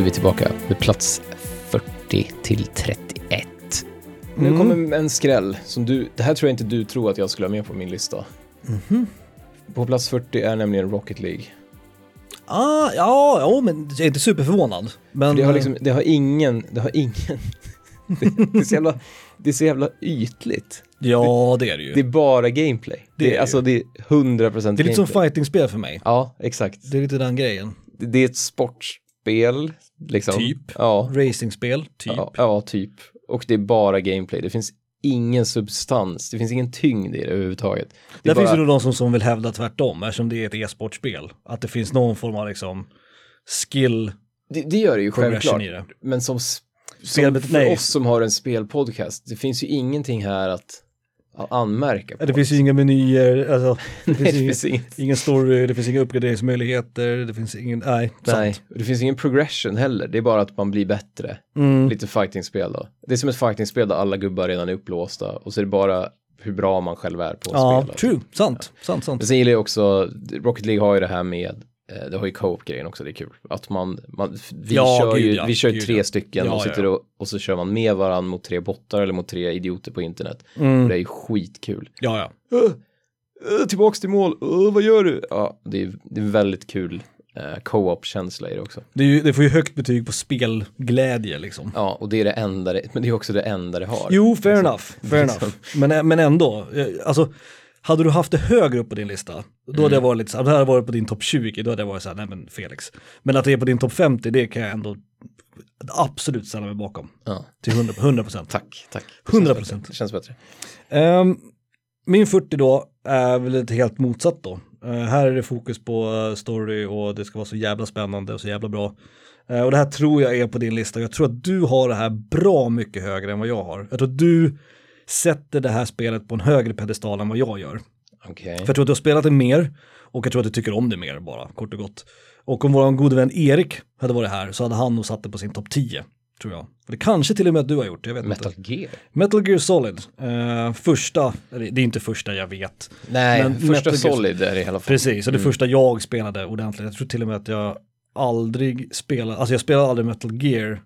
är vi tillbaka med plats 40 till 31. Nu kommer en skräll som du, det här tror jag inte du tror att jag skulle ha med på min lista. På plats 40 är nämligen Rocket League. Ah, ja, ja, men jag är inte superförvånad. Men, Det har, liksom, det har ingen, det har ingen, det, det, är så jävla, det är så jävla ytligt. ja, det är det ju. Det är bara gameplay. Det, Det är, alltså det är 100% Det är lite som gameplay. fightingspel för mig. Ja, exakt. Det är lite den grejen. Det, det är ett sportspel, liksom. Typ. Ja, Racingspel, typ. ja, ja, typ. Och det är bara gameplay. Det finns ingen substans, det finns ingen tyngd i det överhuvudtaget. Det Där är bara, finns det nog de som, som vill hävda tvärtom, eftersom det är ett e-sportspel. Att det finns någon form av liksom skill det, det gör det ju självklart. det. Men som, som för nej. oss som har en spelpodcast, det finns ju ingenting här att anmärka på. Det finns ju inga menyer, alltså, det Nej, finns, det ingen, finns ingen story, det finns inga uppgraderingsmöjligheter, det finns ingen, nej, Nej, sant. det finns ingen progression heller. Det är bara att man blir bättre. Mm. Lite fightingspel då. Det är som ett fightingspel där alla gubbar redan är upplåsta och så är det bara hur bra man själv är på att Ja, spela. true, sant, sant, sant. Men sen gillar jag också, Rocket League har ju det här med, det har ju co-op-grejen också, det är kul. Att man, man vi Ja, kör gud ju, ja, vi kör gud tre ja. stycken och sitter. Och, och så kör man med varandra mot tre bottar eller mot tre idioter på internet. Mm. Det är ju skitkul. Ja, ja. Uh, uh, tillbaks till mål, uh, vad gör du? Ja, det är, det är väldigt kul eh, co-op-känsla i det också. Det, ju, det får ju högt betyg på spelglädje liksom. Ja, och det är det enda, det, men det är också det enda det har. Jo, fair Alltså, enough, fair liksom. enough. Men, men ändå, eh, alltså, hade du haft det högre upp på din lista, då hade jag varit lite så här, det här varit på din topp 20, då hade jag varit så här, nej men Felix. Men att det är på din topp 50, det kan jag ändå absolut ställa mig bakom. Ja, Till 100 100 procent. tack, tack. Det känns 100%. bättre. Det känns bättre. Ehm, min 40 då är väl lite helt motsatt då. Eh, här är det fokus på eh, story och det ska vara så jävla spännande och så jävla bra. Eh, och det här tror jag är på din lista. Jag tror att du har det här bra mycket högre än vad jag har. Jag tror att du sätter det här spelet på en högre pedestal än vad jag gör. Okej. För jag tror att du har spelat det mer och jag tror att du tycker om det mer bara, kort och gott. Och om vår gode vän Erik hade varit här så hade han nog satt det på sin topp 10, tror jag. Och det kanske till och med att du har gjort, jag vet Metal inte. Gear? Metal Gear Solid, eh, första, det är inte första jag vet. Nej, Men första Metal Solid är det i alla fall. Precis, och det första jag spelade ordentligt. Jag tror till och med att jag aldrig spelade, alltså jag spelade aldrig Metal Gear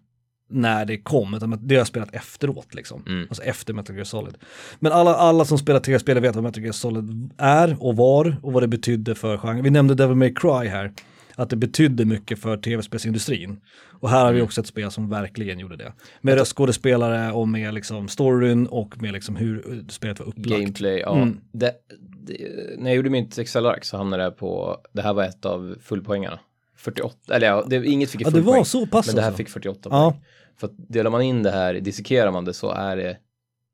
när det kom, utan det har jag spelat efteråt liksom. Mm. Alltså efter Metal Gear Solid. Men alla, alla som spelar tv-spel vet vad Metal Gear Solid är och var och vad det betydde för genren. Vi nämnde Devil May Cry här, att det betydde mycket för tv-spelsindustrin. Och här har vi också ett spel som verkligen gjorde det. Med röstskådespelare och med liksom storyn och med liksom hur spelet var upplagt. Gameplay, ja. Mm. Det, det, när jag gjorde mitt Excel-ark så hamnade jag på, det här var ett av fullpoängarna. 48, eller ja, det, inget fick Ja, det var poäng, så pass Men det här alltså. fick 48 Ja. För att delar man in det här, dissekerar man det så är det,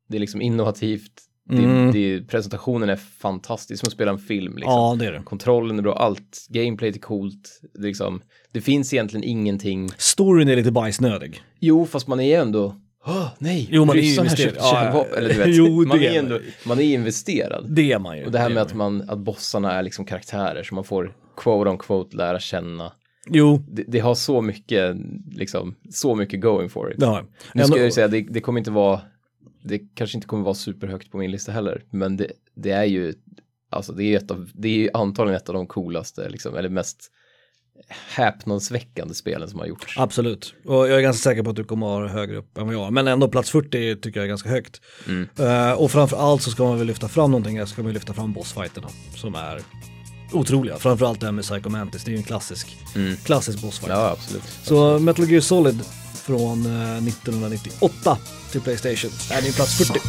det är liksom innovativt, Mm. det, det, presentationen är fantastisk, som att spela en film liksom. Ja, det är det. Kontrollen är bra, allt, gameplayet är coolt, det, liksom, det finns egentligen ingenting. Storyn är lite bajsnödig. Jo, fast man är ändå, Åh, nej, Jo, man är ju ryssarna Ja, ja. kärnvapen, eller du vet, Jo, man det är ändå, man är investerad. Det är man ju. Och det här är med att, man, att bossarna är liksom karaktärer som man får quote on quote lära känna. Jo, Det, det har så mycket, liksom, så mycket going for it. jag. Nu ska jag ju säga, det, det kommer inte vara, det kanske inte kommer vara superhögt på min lista heller, men det, det är ju, alltså det är ett av, det är ju antagligen ett av de coolaste, liksom, eller mest häpnadsväckande spelen som har gjorts. Absolut. Och jag är ganska säker på att du kommer ha högre upp än vad jag har. Men ändå plats 40 tycker jag är ganska högt. Mm. Eh, och framför allt så ska man väl lyfta fram någonting, här, ska man lyfta fram bossfighterna som är otroliga. Framförallt det här med Psycho Mantis, det är ju en klassisk, Mm. klassisk bossfight. Ja, absolut. Så Metal Gear Solid från eh, 1998 till Playstation är din plats 40.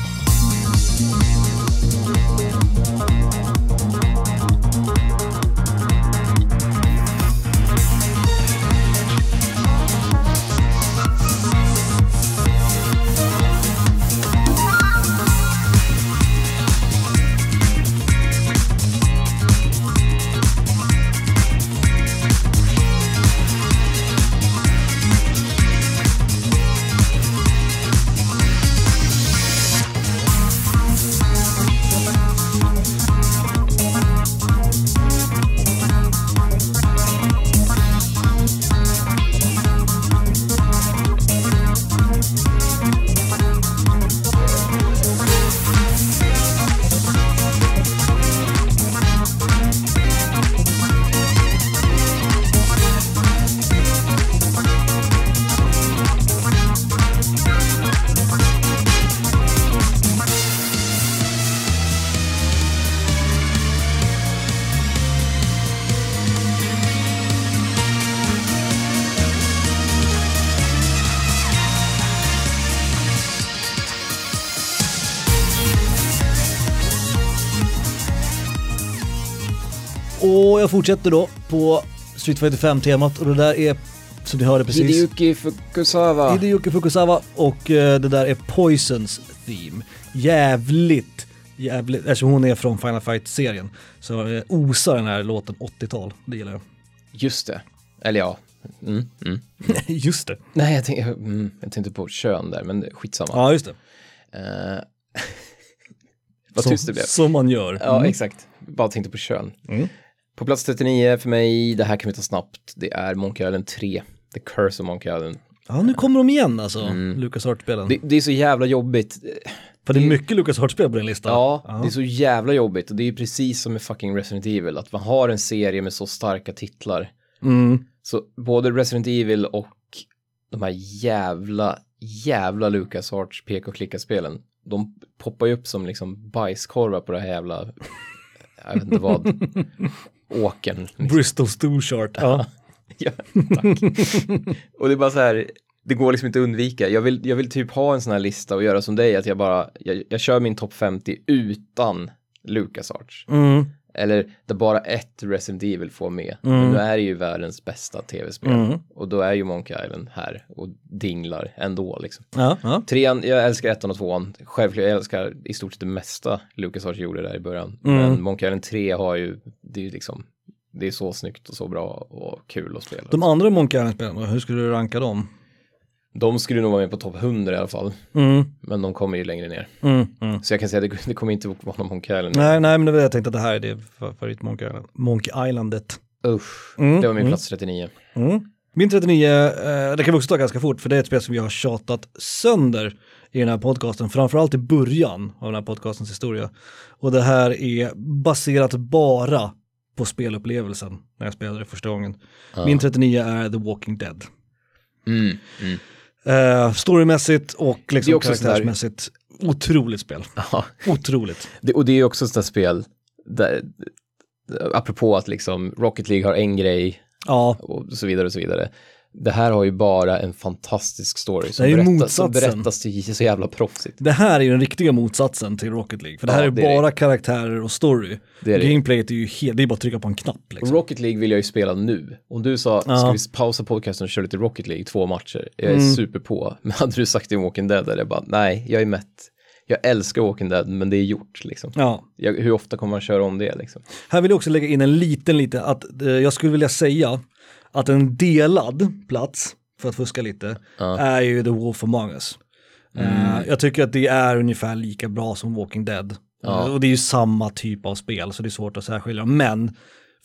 Jag fortsätter då på Street Fighter 5-temat och det där är, som ni hörde precis, Hideyuki Fukusawa. Hideyuki Fukusawa och eh, det där är Poisons Theme. Jävligt, jävligt, eftersom hon är från Final Fight-serien så eh, osar den här låten 80-tal, det gillar jag. Just det. Eller ja. Mm, mm. Just det. Nej, jag tänkte, mm, jag tänkte på kön där, men skitsamma. Ja, just det. Eh, vad Som- tyst det blev. Som man gör. Ja, Mm. exakt. Bara tänkte på kön. Mm. På plats 39 för mig, det här kan vi ta snabbt, det är Monkey Island 3. The Curse of Monkey Island. Ja, nu kommer de igen alltså, Mm. Lucas Hart-spelen. Det, det är så jävla jobbigt. För det är mycket Lucas Hart-spel på din lista. Ja, det är så jävla jobbigt och det är precis som med fucking Resident Evil, att man har en serie med så starka titlar. Mm. Så både Resident Evil och de här jävla, jävla LucasArts peka och klicka-spelen, de poppar ju upp som liksom bajskorvar på det här jävla, jag vet inte vad, åkern. Liksom. Bristol Stool Chart. Ja. Ja, tack. och det är bara så här, det går liksom inte att undvika. Jag vill, jag vill typ ha en sån här lista och göra som dig, att jag bara, jag, jag kör min topp 50 utan LucasArts. Mm. Eller där bara ett Resident Evil får med. Mm. Men nu är det ju världens bästa tv-spel. Mm. Och då är ju Monkey Island här och dinglar ändå liksom. Ja, ja. Trean, jag älskar ettan och tvåan. Självklart, jag älskar i stort sett det mesta LucasArts gjorde där i början. Mm. Men Monkey Island 3 har ju, det är ju liksom, det är så snyggt och så bra och kul att spela. De andra Monkey Island-spelen, hur skulle du ranka dem? De skulle nog vara med på topp 100 i alla fall. Mm. Men de kommer ju längre ner. Mm. Mm. Så jag kan säga att det, det kommer inte vara någon Monkey Island. Nej, nej, men det var jag tänkte att det här är det fa- favorit Monkey, Island. Monkey Islandet. Usch, Mm, det var min mm. plats 39. Mm. Min 39, eh, det kan vi också ta ganska fort, för det är ett spel som vi har tjatat sönder i den här podcasten, framförallt i början av den här podcastens historia. Och det här är baserat bara på spelupplevelsen när jag spelade det första gången. Ja. Min 39 är The Walking Dead. Mm, mm. Eh, storymässigt och liksom karaktärsmässigt, otroligt spel. Ja. Otroligt. Det, och det är också ett sånt där spel, där, apropå att liksom Rocket League har en grej Ja, och så vidare och så vidare. Det här har ju bara en fantastisk story som, Det berättas, som motsatsen. berättas till så jävla proffsigt. det här är ju den riktiga motsatsen till Rocket League. För det här Ja, är det bara karaktärer och story. Det är det. Gameplayet är ju helt, det är bara att trycka på en knapp liksom. Rocket League vill jag ju spela nu. Om du sa, Ja. ska vi pausa podcasten och köra lite Rocket League, två matcher, jag är Mm. super på. Men hade du sagt det i Walking Dead, eller bara, nej, jag är mätt. Jag älskar Walking Dead, men det är gjort liksom. Ja, Jag, hur ofta kommer man köra om det liksom? här vill jag också lägga in en liten, liten, att eh, jag skulle vilja säga att en delad plats, för att fuska lite, Ja. är ju The Wolf Among Us. Eh, jag tycker att det är ungefär lika bra som Walking Dead. Ja. Eh, och det är ju samma typ av spel, så det är svårt att särskilja. Men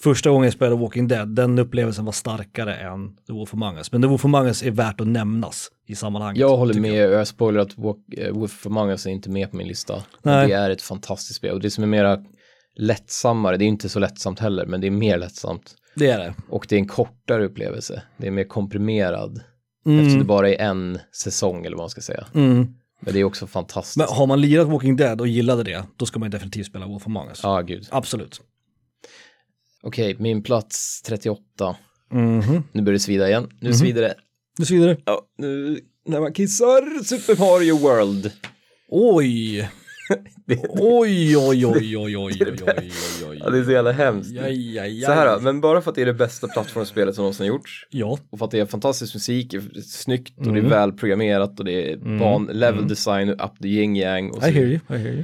första gången jag spelade Walking Dead, den upplevelsen var starkare än The Wolf Among Us. Men The Wolf Among Us är värt att nämnas i sammanhanget. Jag håller med, jag spoilar att Walk, eh, Wolf Among Us är inte med på min lista. Det är ett fantastiskt spel och det som är mera lättsammare, det är inte så lättsamt heller, men det är mer lättsamt. Det är det. Och det är en kortare upplevelse, det är mer komprimerad. Mm. Eftersom det bara är en säsong eller vad man ska säga. Mm. Men det är också fantastiskt. Men har man lirat Walking Dead och gillade det, då ska man definitivt spela Wolf Among Us. Ja, gud. Absolut. Okej, min plats 38. Mhm. Nu börjar det svida igen. Nu svider det. Nu så vidare. Ja, nu när man kissar Super Mario World. Oj! Det, Oj, oj, oj, oj, oj, oj, oj, oj, oj. ja, det är så jävla hemskt. Ja, ja, ja. Så här men bara för att det är det bästa plattformsspelet som någonsin gjorts Ja. och för att det är fantastisk musik, snyggt och det Mm. är välprogrammerat och det är ban, level design, up the yin yang och så I hear you, I hear you.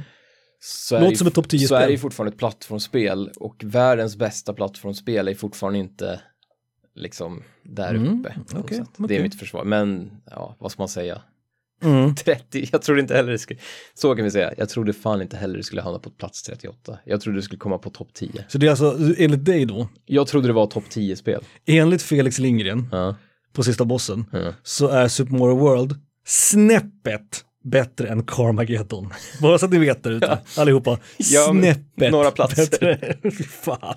är Låter det- som ett topp 10 Så är det fortfarande ett plattformsspel och världens bästa plattformsspel är fortfarande inte liksom där Mm, uppe. okej, sätt. Det är mitt försvar. Men ja, vad ska man säga? Mm. 30, jag trodde inte heller det skulle, så kan vi säga, jag trodde fan inte heller det skulle hamna på plats 38. Jag trodde det skulle komma på topp 10. Så det är alltså, enligt dig då, Jag trodde det var topp 10-spel. enligt Felix Lindgren Ja, på sista bossen, ja. så är Super Mario World snäppet bättre än Carmageddon. Bara så att ni vet där ute, allihopa. Ja, snäppet några platser. bättre. Fan.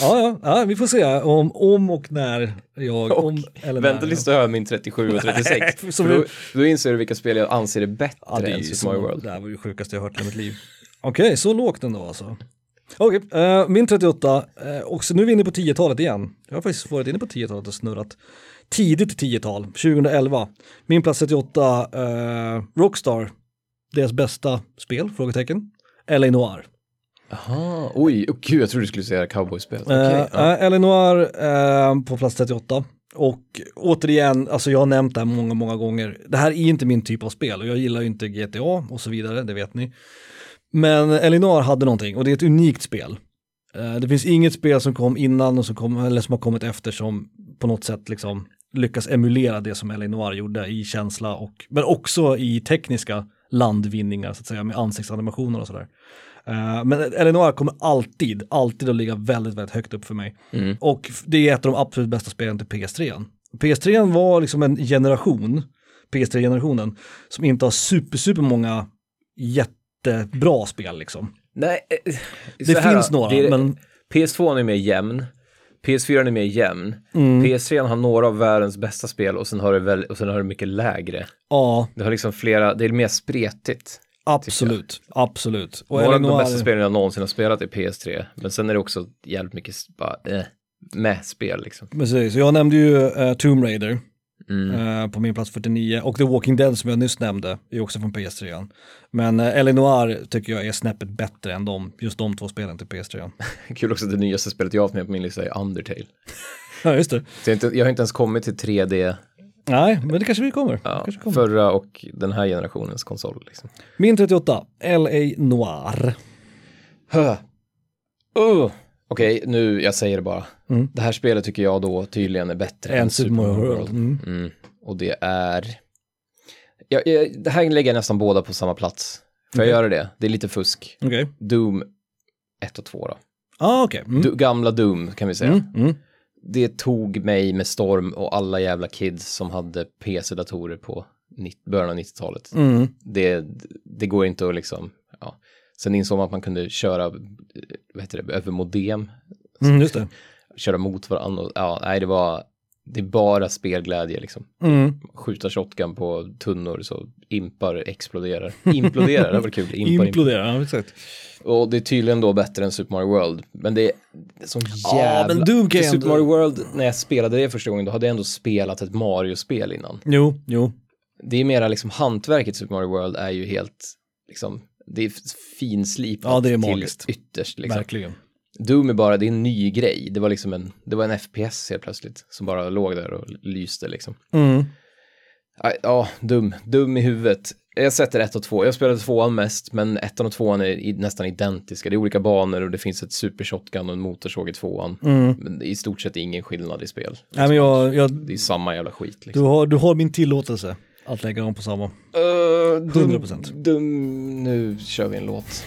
Ja, ja, ja, vi får se om, om och när jag, Och om eller Vänta när. tills du hör min 37 och 36. Nej, då, då inser du vilka spel jag anser är bättre Ja, det är än Super Mario World. det här var det sjukaste jag hört i mitt liv. Okej, så lågt ändå alltså. Okej, eh, min 38, uh, och så nu är vi inne på 10-talet igen. Jag har faktiskt varit inne på 10-talet och snurrat. Tidigt 10-tal, 2011. Min plats 38, eh, Rockstar, deras bästa spel, frågetecken. LA Noir. Aha, oj, oh, gud jag trodde du skulle säga cowboyspelet. Uh, Okej, ja. Eleanor uh, på plats 38. Och återigen, alltså jag har nämnt det här många, många gånger. Det här är inte min typ av spel och jag gillar ju inte GTA och så vidare, det vet ni. Men Elinor hade någonting och det är ett unikt spel. Eh, Det finns inget spel som kom innan och som, kom, eller som har kommit efter som på något sätt liksom lyckas emulera det som Elinor gjorde i känsla och men också i tekniska landvinningar så att säga med ansiktsanimationer och sådär. Eh, Men Elinor kommer alltid, alltid att ligga väldigt, väldigt högt upp för mig. Mm. Och det är ett av de absolut bästa spelen till PS3. PS3 var liksom en generation, PS3-generationen, som inte har super, super många jättebra spel liksom. Nej, eh, Det finns då. några, Det är- men PS2 är mer jämn. PS4 är mer jämn. mm, PS3 har några av världens bästa spel och sen har det, väl, och sen har det mycket lägre. ja, Det har liksom flera, det är mer spretigt. absolut, absolut. Och Några av de bästa spelen jag någonsin har spelat är PS3. Men sen är det också jävligt mycket bara, eh, med spel liksom. Precis, jag nämnde ju eh, Tomb Raider Mm. eh, på min plats 49 och The Walking Dead som jag nyss nämnde är också från PS3. Men uh, Elinor tycker jag är snäppet bättre än de, just de två spelen till PS3. Kul också att det nyaste spelet jag har haft med på min lista är Undertale. ja, just det. Jag, har inte, jag har inte ens kommit till 3D, Nej, men det kanske vi kommer. ja, kanske kommer. förra och den här generationens konsol. Liksom. Min 38, LA Noir. Uh. Okej, nu, jag säger det bara. Mm. Det här spelet tycker jag då tydligen är bättre En Super Mario World. Mm. Mm. Och det är... Ja, jag, det här lägger jag nästan båda på samma plats. Får jag Okej. göra det? Det är lite fusk. Okej. Doom 1 och 2 då. Ah, okej. Mm. Du, gamla Doom kan vi säga. Mm. Mm. Det tog mig med storm och alla jävla kids som hade PC-datorer på början av 90-talet. Mm. Det, det går inte att liksom, ja. Sen insåg man att man kunde köra, eh, vad heter det, över modem, Mm, just det. köra mot varandra. och- Ja, nej, det var, det är bara spelglädje liksom. Mm. Skjuta shotgun på tunnor så impar exploderar. Imploderar, det var kul. Impar, impar. Implodera, ja exakt. Och det är tydligen då bättre än Super Mario World. Men det är, det är sån jävla... men Doom kan Super Mario World, när jag spelade det första gången, då hade jag ändå spelat ett Mario-spel innan. Jo, jo. Det är mera liksom hantverket Super Mario World är ju helt, liksom, det är finslipat Ja, det är till magiskt. ytterst. Liksom. Verkligen. Doom är bara, det är en ny grej. Det var liksom en, det var en FPS helt plötsligt, som bara låg där och lyste liksom. Mm. Ja, dum, dum i huvudet. Jag sätter ett och två. Jag spelade tvåan mest, men ettan och tvåan är i, nästan identiska. Det är olika banor och det finns ett super shotgun och en motorsåg i tvåan. Mm. Men i stort sett ingen skillnad i spel. Nej, men jag, jag, Det är samma jävla skit du, liksom. har, du har min tillåtelse att lägga dem på samma. Uh, dum, 100%. Dum, nu kör vi en låt.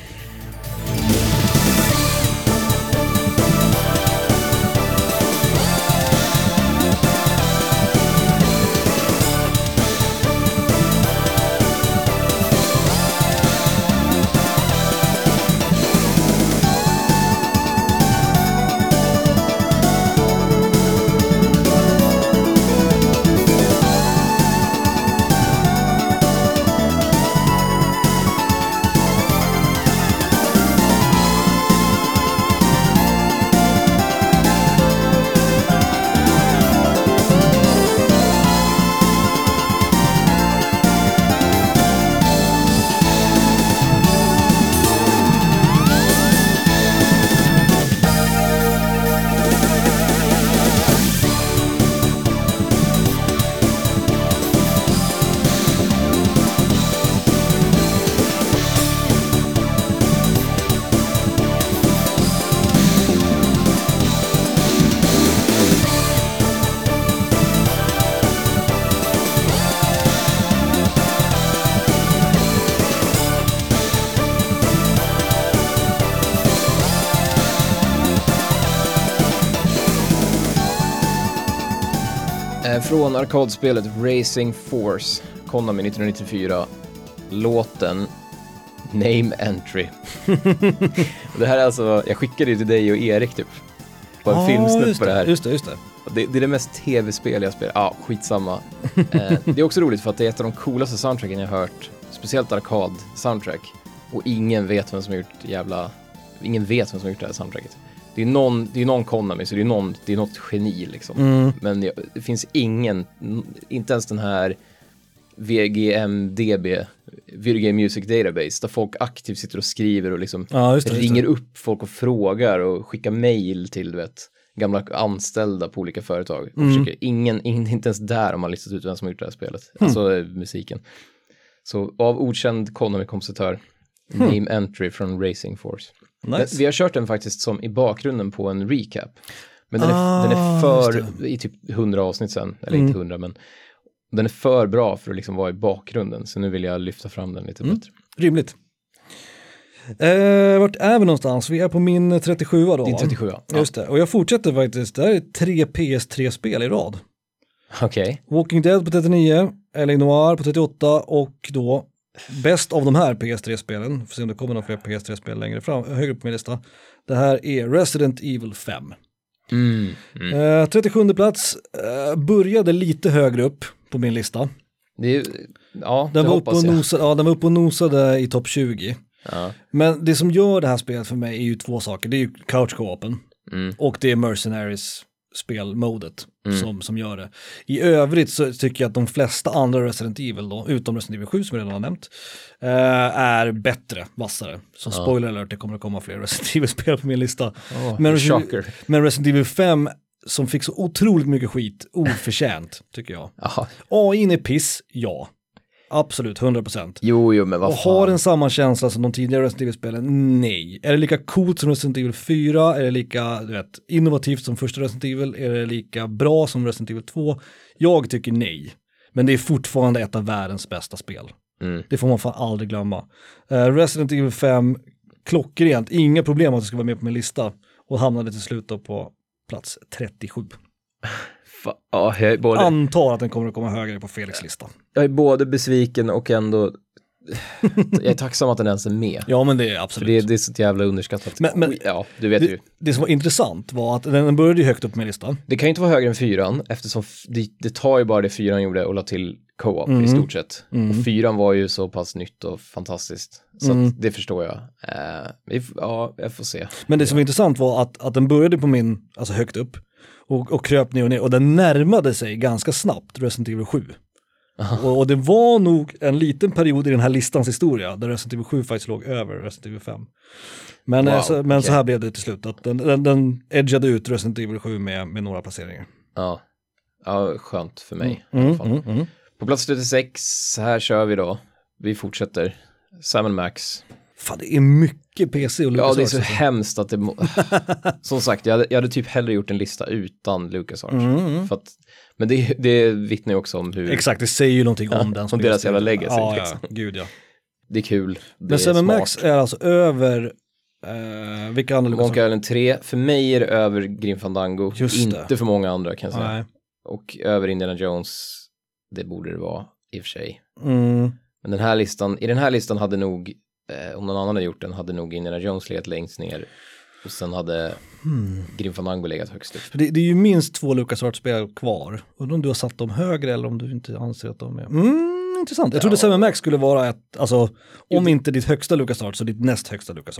Från arkadspelet Racing Force, Konami 1994, låten Name Entry. Det här är alltså, jag skickade ju till dig och Erik typ, på en Ah, filmsnutt på det här. Just det, just det. Det, det är det mest tv-spel jag spelar, ja skitsamma. eh, det är också roligt för att det är ett av de coolaste soundtracken jag har hört, speciellt arkad-soundtrack. Och ingen vet vem som har gjort jävla, ingen vet vem som har gjort det här soundtracket. Det är någon, det är någon Konami, så det är, någon, det är något geni liksom. Mm. Men jag, det finns ingen, inte ens den här VGMDB, Video Game Music Database där folk aktivt sitter och skriver och liksom Ja, det, ringer upp folk och frågar och skickar mail till du vet, gamla anställda på olika företag. Mm. försöker, ingen, ingen, inte ens där har man listat ut vem som har gjort det här spelet, alltså eh, musiken. Så av okänd Konami-kompositör, Name Entry från Racing Force. Nice. Vi har kört den faktiskt som i bakgrunden på en recap. Men den är, Ah, den är för, i typ 100 avsnitt sen, eller inte 100 men den är för bra för att liksom vara i bakgrunden, så nu vill jag lyfta fram den lite bättre. Rimligt. Eh, vart är vi någonstans? Vi är på min 37 då. Din va? 37 ja. Just det, och jag fortsätter faktiskt. Det här är tre PS3-spel i rad. Okej. Walking Dead på 39, LA Noir på 38 och då bäst av de här PS3-spelen, får se om det kommer några fler PS3-spel längre fram, högre upp på min lista. Det här är Resident Evil 5. Mm. Mm. Eh, 37 plats, eh, började lite högre upp på min lista. Det ja, Den det var, uppe och nosade, ja, den var uppe och nosade i topp 20. Ja. Men det som gör det här spelet för mig är ju två saker. Det är ju couch co-open Mm. och det är Mercenaries spelmodet Mm. som, som gör det. I övrigt så tycker jag att de flesta andra Resident Evil då, utom Resident Evil 7 som jag redan har nämnt, eh, är bättre, vassare. Så Ja. spoiler alert, det kommer att komma fler Resident Evil-spel på min lista. Oh, Men- shocker. Men Resident Evil 5 som fick så otroligt mycket skit, oförtjänt tycker jag. AI är piss, ja. Absolut, 100%. Jo, jo, men vad Och fan. har den samma känsla som de tidigare Resident Evil-spelen? Nej. Är det lika coolt som Resident Evil 4? Är det lika du vet, innovativt som första Resident Evil? Är det lika bra som Resident Evil 2? Jag tycker nej. Men det är fortfarande ett av världens bästa spel. Mm. Det får man fan aldrig glömma. Eh, Resident Evil 5, klockrent, inga problem att det ska vara med på min lista. Och hamnade till slut då på plats 37. Fa- ja, både, Antar att den kommer att komma högre på Felix lista. Jag är både besviken och ändå jag är tacksam att den ens är med. Ja men det är För absolut. det, det är så jävla underskattat. Men- men- ja, du vet det, ju. det som var intressant var att den började ju högt upp på min lista. Det kan ju inte vara högre än fyran eftersom det, det tar ju bara det fyran gjorde och la till co-op Mm. i stort sett. Mm. Och fyran var ju så pass nytt och fantastiskt. Så Mm. det förstår jag. Eh, ja, jag får se. Men det som var intressant var att, att den började på min, alltså högt upp, och, och kröp ner och ner och den närmade sig ganska snabbt Resident Evil 7. Och, och det var nog en liten period i den här listans historia där Resident Evil 7 faktiskt låg över Resident Evil 5. Men, eh, Wow, så, men så okej. här blev det till slut, att den, den, den edgade ut Resident Evil 7 med, med några placeringar. Ja. ja, skönt för mig. i alla Mm, fall. mm, mm. På plats 36, här kör vi då. Vi fortsätter. Sam Max. Fan det är mycket PC och Ja, Lucas det är så Arts. hemskt att det... må- Som sagt, jag hade, jag hade typ hellre gjort en lista utan Lucas Arts. Mm, mm. För att, men det, det vittnar ju också om hur Exakt, det säger ju någonting Ja, om den om deras jävla legacy, Ja, liksom. ja, gud ja. det är kul. Det Men är 7 smart. Max är alltså över, eh, vilka andra Monkey Island 3, för mig är det över Grim Fandango. Just det. Inte för många andra kan jag säga. Nej. Och över Indiana Jones, det borde det vara i och för sig. Mm. Men den här listan, i den här listan hade nog, eh, om någon annan hade gjort den, hade nog Indiana Jones legat längst ner. Och sen hade Hmm. Grim Fandango legat högst upp. Det, det är ju minst två Lucas spel kvar. Undrar om du har satt dem högre eller om du inte anser att de är... Mm, intressant. Jag trodde Ja. 7 Max skulle vara ett, alltså Jo, om det- inte ditt högsta Lucas så ditt näst högsta Lucas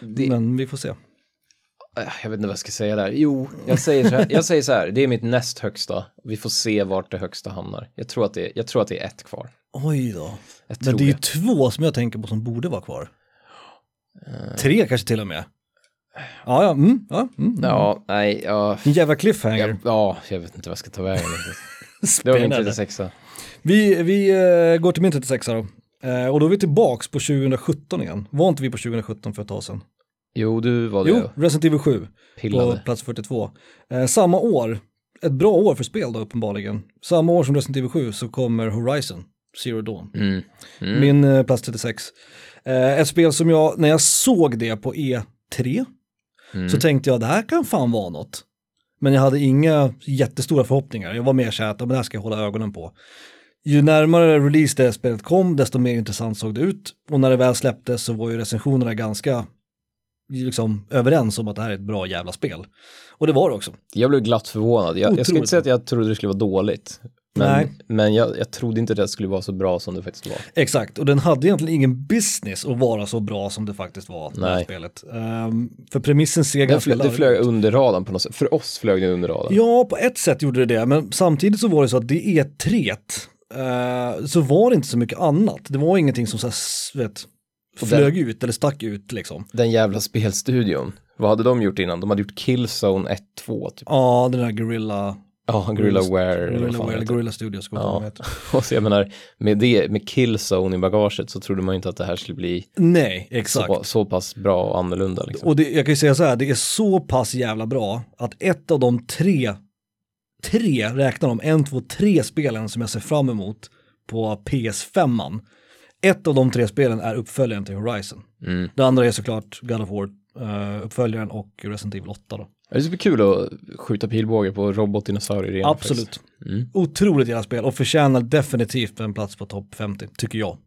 Det, Men vi får se. Eh, Jag vet inte vad jag ska säga där. Jo, jag säger så här, jag säger så här det är mitt näst högsta. Vi får se vart det högsta hamnar. Jag tror att det, jag tror att det är ett kvar. Oj då. Jag Men det är ju två som jag tänker på som borde vara kvar. Eh, Tre kanske till och med. Ja, ja, mm, ja. Mm, mm. Ja, nej, ja, En jävla cliffhanger. jag, ja, jag vet inte vad jag ska ta vägen. Det var min Spännande. 36 Vi, vi eh, går till min 36 då. Eh, och då är vi tillbaks på 2017 igen. Var inte vi på 2017 för ett tag sedan? Jo, du var det Jo, Resident Evil 7 på pillade. plats 42. Eh, samma år, ett bra år för spel då uppenbarligen. Samma år som Resident Evil 7 så kommer Horizon, Zero Dawn. Mm. Mm. Min eh, plats 36. Eh, ett spel som jag, när jag såg det på E3, Mm. så tänkte jag det här kan fan vara något. Men jag hade inga jättestora förhoppningar. Jag var mer så här att "Ja, men det här ska jag hålla ögonen på. Ju närmare release det spelet kom, desto mer intressant såg det ut. Och när det väl släpptes så var ju recensionerna ganska liksom, överens om att det här är ett bra jävla spel. Och det var det också. Jag blev glatt förvånad. Jag, jag Otroligt inte säga att jag trodde det skulle vara dåligt. Men, Nej. men jag, jag trodde inte det skulle vara så bra som det faktiskt var. Exakt, och den hade egentligen ingen business att vara så bra som det faktiskt var, Nej. spelet. Ehm, för premissen ser ganska flög, det flög under radarn på något sätt. För oss flög det under radarn. Ja, på ett sätt gjorde det det, men samtidigt så var det så att det E3 eh, så var det inte så mycket annat. Det var ingenting som så här, vet, Och flög ut eller stack ut liksom. Den jävla spelstudion. Vad hade de gjort innan? De hade gjort Killzone 1-2 typ. Ja, den där Gorilla, Ja, Gorilla Wear. eller vad Gorilla, Studios. Ja. Och så jag menar, med det, med Killzone i bagaget så trodde man ju inte att det här skulle bli Nej, exakt. så, så pass bra och annorlunda liksom. Och det, jag kan ju säga så här, det är så pass jävla bra att ett av de tre, tre, räknar de, en, två, tre spelen som jag ser fram emot på PS5. Ett av de tre spelen är uppföljaren till Horizon. Mm. Det andra är såklart God of War, uh, uppföljaren och Resident Evil 8 då. Det är superkul att skjuta pilbåge på robotdinosaurier igen. Absolut. Mm. Otroligt jävla spel och förtjänar definitivt en plats på topp 50, tycker jag.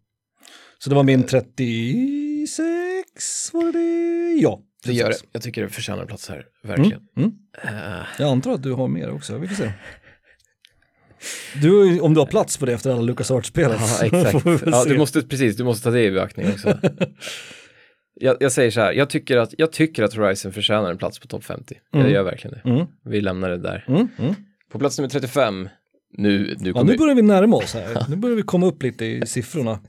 Så det var min 36, var det? Ja. Det gör det. 36. Jag tycker det förtjänar en plats här, verkligen. Mm. Eh, Jag antar att du har mer också, vi får se. Du, om du har plats på det efter alla LucasArts-spelen. Ja, exakt. Ja, du måste, precis, du måste ta det i beaktning också. jag, jag säger så här, jag tycker, att, jag tycker att Horizon förtjänar en plats på topp 50. Mm. Jag gör verkligen det. Mm, Vi lämnar det där. mm, mm. På plats nummer 35, nu, nu Ja, nu börjar vi närma oss här. Nu börjar vi komma upp lite i siffrorna.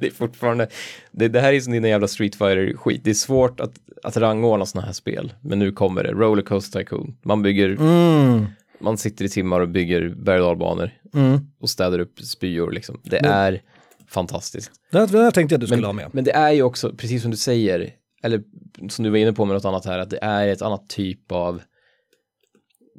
det är fortfarande, det, det här är som dina jävla Street fighter skit Det är svårt att, att rangordna sådana här spel. Men nu kommer det, Rollercoaster Tycoon. Man bygger, Mm, man sitter i timmar och bygger berg och mm. och städar upp spyor liksom. Det Men- är fantastiskt. Det, det tänkte jag att du skulle Men, ha med. men det är ju också, precis som du säger, eller som du var inne på med något annat här, att det är ett annat typ av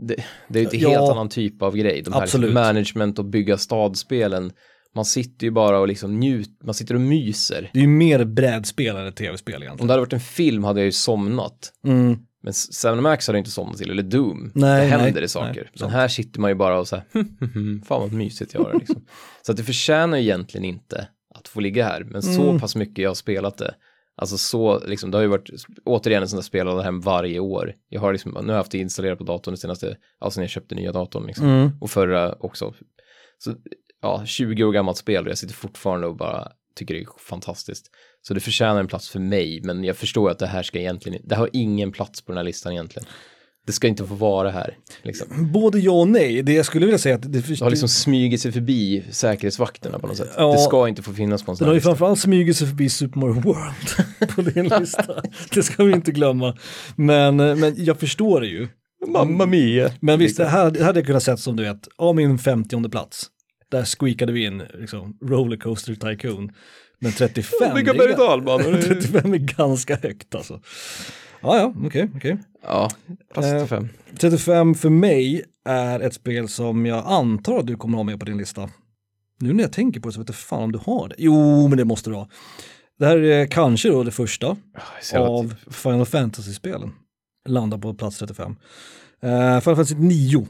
det, det är ett Ja, helt annan typ av grej. De här liksom absolut. management och bygga stadspelen. Man sitter ju bara och liksom njut, man sitter och myser. Det är ju mer brädspel än ett tv-spel Om egentligen. det hade varit en film hade jag ju somnat. Mm. Men Seven Max hade jag inte somnat till, eller Doom. Nej, det händer nej, det nej, saker. Men sant. här sitter man ju bara och så här, fan vad mysigt jag har det liksom. Så att det förtjänar ju egentligen inte att få ligga här. Men så Mm. pass mycket jag har spelat det. Alltså så, liksom, det har ju varit återigen en sån där spel jag hem varje år. Jag har liksom, nu har jag haft det installerat på datorn det senaste, alltså när jag köpte nya datorn liksom. Mm. Och förra också. Så ja, 20 år gammalt spel och jag sitter fortfarande och bara tycker det är fantastiskt. Så det förtjänar en plats för mig, men jag förstår att det här ska egentligen, det har ingen plats på den här listan egentligen. Det ska inte få vara här. Liksom. Både ja och nej. Det jag skulle vilja säga att det, Det har liksom smugit sig förbi säkerhetsvakterna på något sätt. Ja. det ska inte få finnas på en sån har här ju lista. framförallt smugit sig förbi Super Mario World på din lista. Det ska vi inte glömma. Men, men jag förstår det ju. Mamma mia! Men visst, det här, det hade jag kunnat sett som du vet, av min 50 plats. Där squeakade vi in liksom, Rollercoaster Tycoon. Men 35, Bygga det är- berg dalbanor. 35 är ganska högt alltså. Ja, ja, okej, okej. Ja, plats Eh, 35. 35 för mig är ett spel som jag antar att du kommer ha med på din lista. Nu när jag tänker på det så vet jag fan om du har det. Jo, men det måste du ha. Det här är kanske då det första att- av Final Fantasy-spelen. Landar på plats 35. Uh, Final Fantasy 9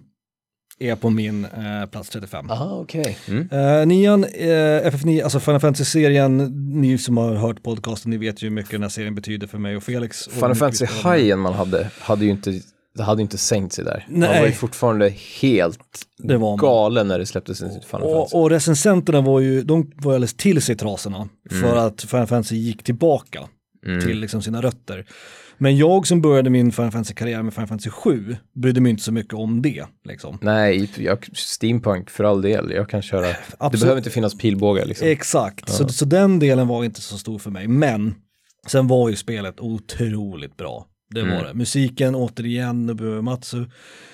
är på min eh, plats 35. Ah, okej. Mm. Uh, nian, eh, FF9, alltså Final Fantasy-serien, ni som har hört podcasten, ni vet ju hur mycket den här serien betyder för mig och Felix. och Final mycket Fantasy vi spelar med. Hajen man hade, hade ju inte, det hade inte sänkt sig där. Man Nej. var ju fortfarande helt Det var man. galen när det släpptes en Final Fantasy. Och, och recensenterna var ju, de var alldeles till sig trasorna för att Final Fantasy gick tillbaka Mm. till liksom sina rötter. Men jag som började min Final Fantasy-karriär med Final Fantasy 7 brydde mig inte så mycket om det. Liksom. Nej, jag, steampunk för all del. Jag kan köra. Det Absolut. behöver inte finnas pilbågar liksom. Exakt, så, så den delen var inte så stor för mig. Men sen var ju spelet otroligt bra. Det var Mm. det. Musiken återigen, Nobuo Matsu.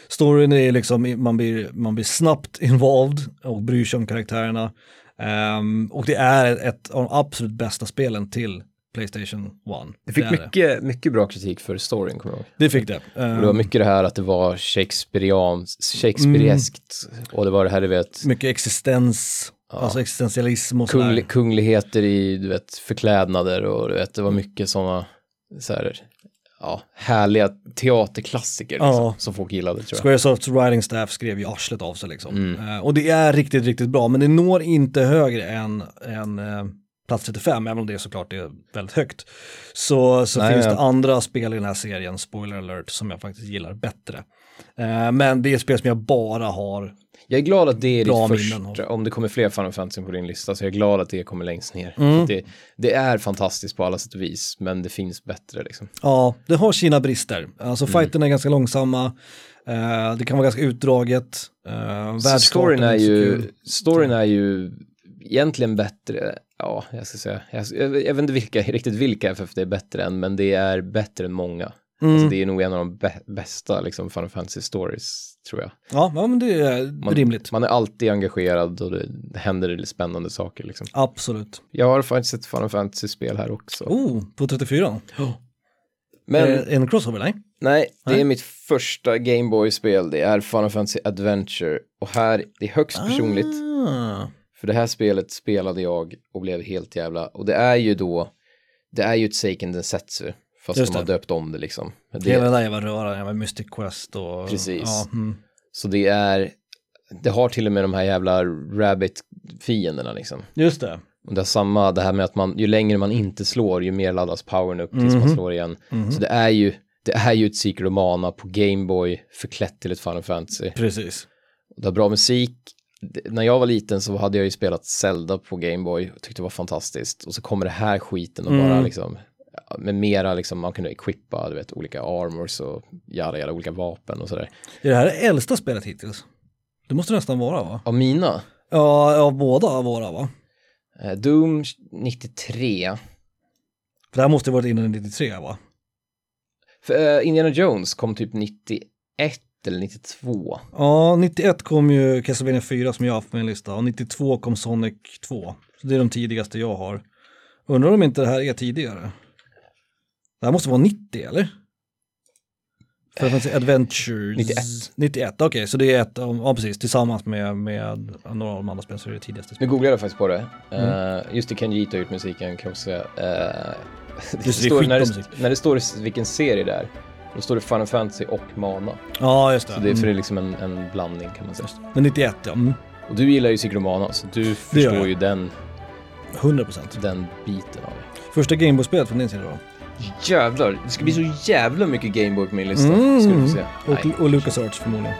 Storyn är liksom, man blir, man blir snabbt involved och bryr sig om karaktärerna. Ehm, och det är ett av de absolut bästa spelen till Playstation 1. Det fick är mycket, mycket bra kritik för storyn, kommer jag ihåg. Det fick det. Och det var Ehm, mycket det här att det var Shakespeareans, Shakespeareskt. Och det var det här, du vet, mycket existens, alltså existentialism och kungli, sådär. kungligheter i, du vet, förklädnader och du vet, det var mycket sådana, så här, ja, härliga teaterklassiker liksom, Ja. som folk gillade tror jag. Squaresofts writing staff skrev ju arslet av sig liksom. Mm. Eh, och det är riktigt, riktigt bra, men det når inte högre än, än eh, plats 35, även om det såklart är väldigt högt. Så, så Nej, finns ja. det andra spel i den här serien, spoiler alert, som jag faktiskt gillar bättre. Eh, men det är ett spel som jag bara har Jag är glad att det är Bra ditt första, om det kommer fler Final Fantasy på din lista, så jag är glad att det kommer längst ner. Mm. Det, det är fantastiskt på alla sätt och vis, men det finns bättre liksom. Ja, det har sina brister. Alltså Mm. fighterna är ganska långsamma, eh, det kan vara ganska utdraget, uh, storyn är ju, storyn är ju egentligen bättre, ja, jag ska säga, jag, jag, jag vet inte vilka, riktigt vilka FF det är bättre än, men det är bättre än många. Mm. Alltså det är nog en av de bä- bästa liksom Final Fantasy stories, tror jag. Ja, ja, men det är Man, rimligt. Man är allid engagerad och det, det händer spännande saker liksom. Absolut. Jag har faktiskt ett Final Fantasy-spel här också. Oh, på 34. Men Eh, en crossover, nej? nej, det Nej. är mitt första Gameboy-spel. Det är Final Fantasy Adventure. Och här, det är högst personligt. Ah. För det här spelet spelade jag och blev helt jävla, och det är ju då, det är ju ett Seiken Densetsu, fast Just de har det. döpt om det liksom. Hela Det, det där jävla röran, med Mystic Quest och... Precis. Ja, mm. så det är, det har till och med de här jävla rabbit-fienderna liksom. Just det. Och det är samma, det här med att man, ju längre man inte slår, ju mer laddas powern upp tills man Mhm. slår igen. Mhm. Så det är ju, det är ju ett Secret of Mana på Gameboy förklätt till ett Final Fantasy. Precis. Det har bra musik. När jag var liten så hade jag ju spelat Zelda på Gameboy och tyckte det var fantastiskt. Och så kommer det här skiten och Mm. bara liksom, med mera liksom, man kunde equippa, du vet, olika armors och jada, jada, olika vapen och sådär. Är det här det äldsta spelet hittills? Det måste nästan vara va? Av mina, Ja, av båda våra va? eh, Doom 93, För det här måste ha varit innan 93 va? för eh, Indiana Jones kom typ 91 eller 92. Ja, 91 kom ju Castlevania 4 som jag har haft på min lista och 92 kom Sonic 2. Så det är de tidigaste jag har. Undrar om inte det här är tidigare? Det här måste vara 90 eller? För att säga Adventures. 91. 91, okej, så det är ett, ja precis, tillsammans med, med några av de andra spelen så är det tidigaste Nu spelet. googlade jag faktiskt på det. Mm. Eh, just det, Kenji har gjort musiken kan jag också säga. Eh, det det, står, när, det, när det står vilken serie det är, då står det Final Fantasy och Mana. Ja, just det. Så det är, för det är Mm. liksom en, en blandning kan man säga. Men 91 ja, mm. Och du gillar ju Secret of Mana, så du förstår ju den, 100%. den biten av det. Första Gameboy-spelet från din sida då? Jävlar, det ska bli så jävla mycket Gameboy på min lista. Mm. Ska du få se. Nej. Och, och LucasArts förmodligen.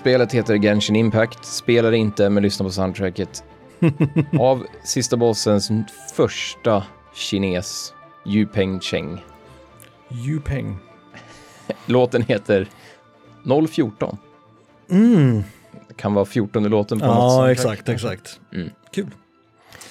Spelet heter Genshin Impact, spelar inte men lyssna på soundtracket. av sista bossens första kines, Yu Peng Cheng. Yupeng. Låten heter 014. Mm. Det kan vara 14 låten på något Ja, exakt, exakt. Mm. Kul.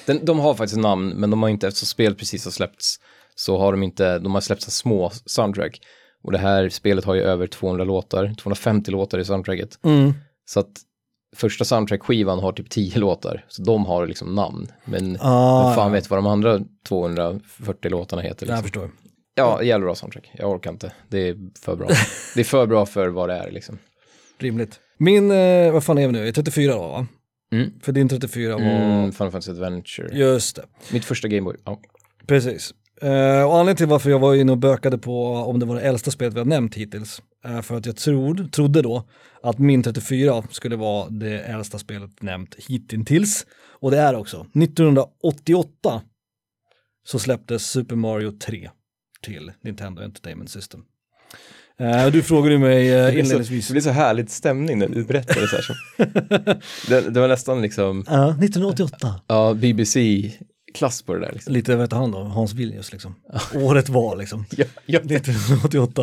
Den, de har faktiskt namn, men de har inte, eftersom spelet precis har släppts, så har de inte, de har släppt så små soundtrack. Och det här spelet har ju över 200 låtar, 250 låtar i soundtracket. Mm. Så att första soundtrack-skivan har typ 10 låtar, så de har liksom namn. Men Ah, vem fan ja. vet vad de andra 240 låtarna heter. Jag Liksom. förstår. Ja, jävla bra soundtrack. Jag orkar inte. Det är för bra. det är för bra för vad det är liksom. rimligt. Min, eh, vad fan är vi nu, är 34 då va? Mm. För din 34 var, Mm, Final Fantasy Adventure. just det, Mitt första Gameboy. Ja. precis. Eh, och anledningen till varför jag var inne och bökade på om det var det äldsta spelet vi har nämnt hittills, är för att jag trod, trodde då att min 34 skulle vara det äldsta spelet nämnt hittills. Och det är också. 1988 så släpptes Super Mario 3 till Nintendo Entertainment System. Eh, du frågade mig eh, Det blir, så, inledningsvis. det blir så härligt stämning när du berättar det så här. Det, det var nästan liksom, Ja, 1988. ja, BBC-klass på det där. Liksom. Lite, heter han då, Hans Villius liksom. Året var liksom. Ja, ja. 1988.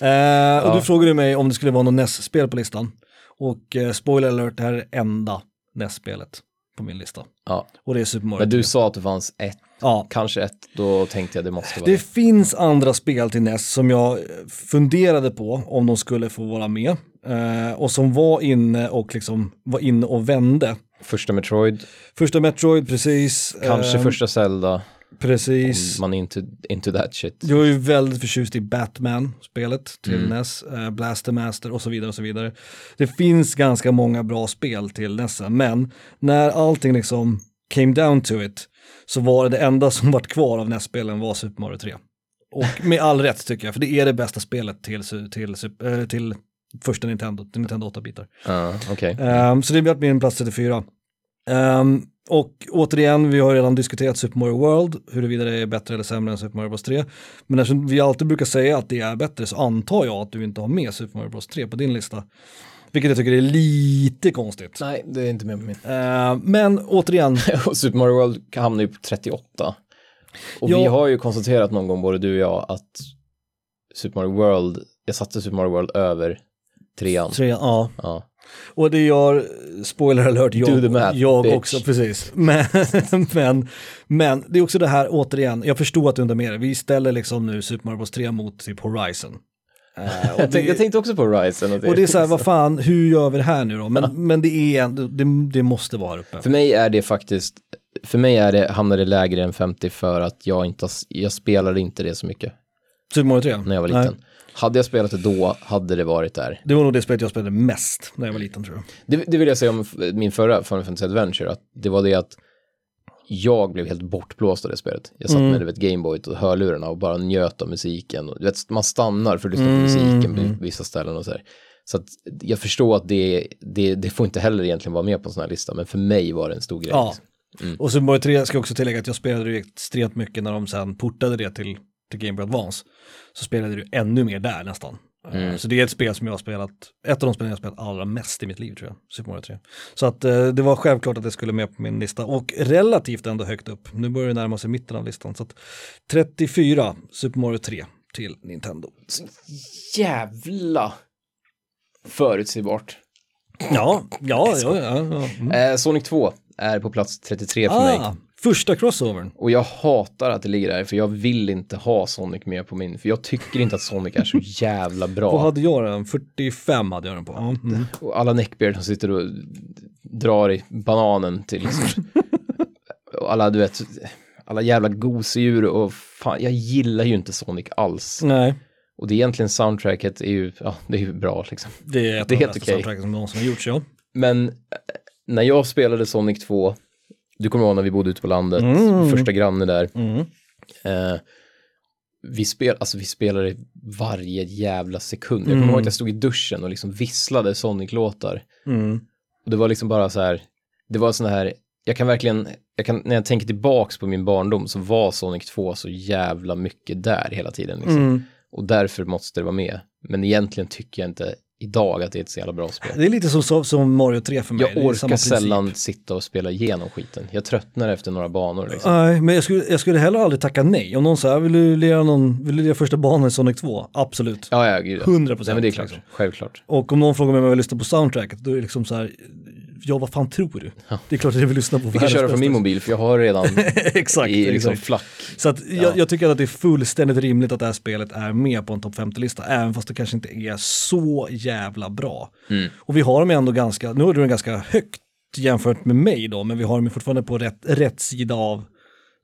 Eh, och du frågade mig om det skulle vara något NES-spel på listan. Och eh, spoiler alert, det här är det enda NES-spelet på min lista. ja. Och det är Super Mario Men du 3. sa att det fanns ett, Ja, kanske ett, då tänkte jag det måste vara det det. finns andra spel till NES som jag funderade på om de skulle få vara med. Eh, och som var inne och liksom var inne och vände. Första Metroid, Första Metroid, precis. kanske Eh, första Zelda, Precis. man är into, into that shit. Jag är ju väldigt förtjust i Batman-spelet till Mm. NES, eh, Blaster Master och så vidare och så vidare. Det finns ganska många bra spel till NES, men när allting liksom came down to it så var det det enda som vart kvar av NES-spelen var Super Mario 3. Och med all rätt tycker jag, för det är det bästa spelet till, till, eh, till första Nintendo, Nintendo 8-bitar. Ja, okej. Ehm, så det blir min plats 34. Ehm, och återigen, vi har redan diskuterat Super Mario World, huruvida det är bättre eller sämre än Super Mario Bros 3. Men eftersom vi alltid brukar säga att det är bättre så antar jag att du inte har med Super Mario Bros 3 på din lista. Vilket jag tycker är lite konstigt. Nej, det är inte med på min. Ehm, men återigen, Super Mario World hamnar ju på 38. Och Ja. vi har ju konstaterat någon gång, både du och jag, att Super Mario World, jag satte Super Mario World över trean. tre, ja. Ja. Och det gör, spoiler alert, jag, math, jag också, precis. Men, men, men det är också det här, återigen, jag förstår att du undrar mer. Vi ställer liksom nu Super Mario Bros 3 mot typ Horizon. Och Jag, tänkte, det- jag tänkte också på Horizon. Och det är så här, vad fan, hur gör vi det här nu då? Men, men det är det, det måste vara här uppe. För mig är det faktiskt, för mig är det, hamnar det lägre än 50 för att jag inte, jag spelade inte det så mycket Super Mario 3? när jag var liten. Hade jag spelat det då hade det varit där. Det var nog det spelet jag spelade mest när jag var liten tror jag. Det, det vill jag säga om min förra Final Fantasy Adventure, att det var det att jag blev helt bortblåst av det spelet. Jag satt med du vet, Gameboy och hörlurarna och bara njöt av musiken. Och, du vet, man stannar för att lyssna på musiken på vissa ställen och så här. Så att jag förstår att det, det, det får inte heller egentligen vara med på en sån här lista, men för mig var det en stor grej. Ja. liksom. Och Super Mario 3 ska jag också tillägga att jag spelade ju extremt mycket när de sen portade det till, till Game Boy Advance. Så spelade du ännu mer där nästan. Eh, Så det är ett spel som jag har spelat, ett av de spelen jag har spelat allra mest i mitt liv tror jag, Super Mario 3. Så att eh, det var självklart att det skulle med på min lista och relativt ändå högt upp. Nu börjar det närma sig mitten av listan. Så att 34, Super Mario 3 till Nintendo. Jävla förutsägbart. Ja, ja, ja. ja, ja. Mm. Eh, Sonic 2 är på plats 33 för mig. Första crossovern. Och jag hatar att det ligger där, för jag vill inte ha Sonic med på min, för jag tycker inte att Sonic är så jävla bra. Vad hade jag den? 45 hade jag den på. Mm. Och alla neckbeard som sitter och drar i bananen till liksom. och alla, du vet, alla jävla gosedjur och fan, jag gillar ju inte Sonic alls. Nej, Och det är egentligen soundtracket är ju, ja, det är ju bra liksom. det är ett Det av de bästa okej. soundtracken som någonsin har gjorts, ja. Men eh, när jag spelade Sonic 2, du kommer ihåg när vi bodde ute på landet, Mm. första granne där, Mm. eh, vi, spel, alltså vi spelade varje jävla sekund. Jag kommer Mm. ihåg att jag stod i duschen och liksom visslade Sonic-låtar. Mm. Och det var liksom bara så här, det var sån här, jag kan verkligen, jag kan, när jag tänker tillbaks på min barndom så var Sonic 2 så jävla mycket där hela tiden. Liksom. Mm. Och därför måste det vara med. Men egentligen tycker jag inte idag att det är ett så jävla bra spel. Det är lite som, som Mario 3 för mig. Jag orkar sällan sitta och spela igenom skiten. Jag tröttnar efter några banor liksom. Nej, men jag skulle, jag skulle heller aldrig tacka nej. Om någon säger, vill du lira, någon, vill du lira första banan i Sonic 2? Absolut. Ja, ja, gud. ja. 100 Nej, procent. men det är klart. Självklart. Och om någon frågar mig om jag vill lyssna på soundtracket, då är det liksom så här, ja vad fan tror du? Det är klart att jag vill lyssna på Vi kan världens köra från min bästa- mobil för jag har redan exakt, i liksom exakt. flack. Så att jag, jag tycker att det är fullständigt rimligt att det här spelet är med på en topp 50-lista, även fast det kanske inte är så jävla bra. Mm. Och vi har dem ändå ganska, nu är den ganska högt jämfört med mig då, men vi har dem fortfarande på rätt, rätt sida av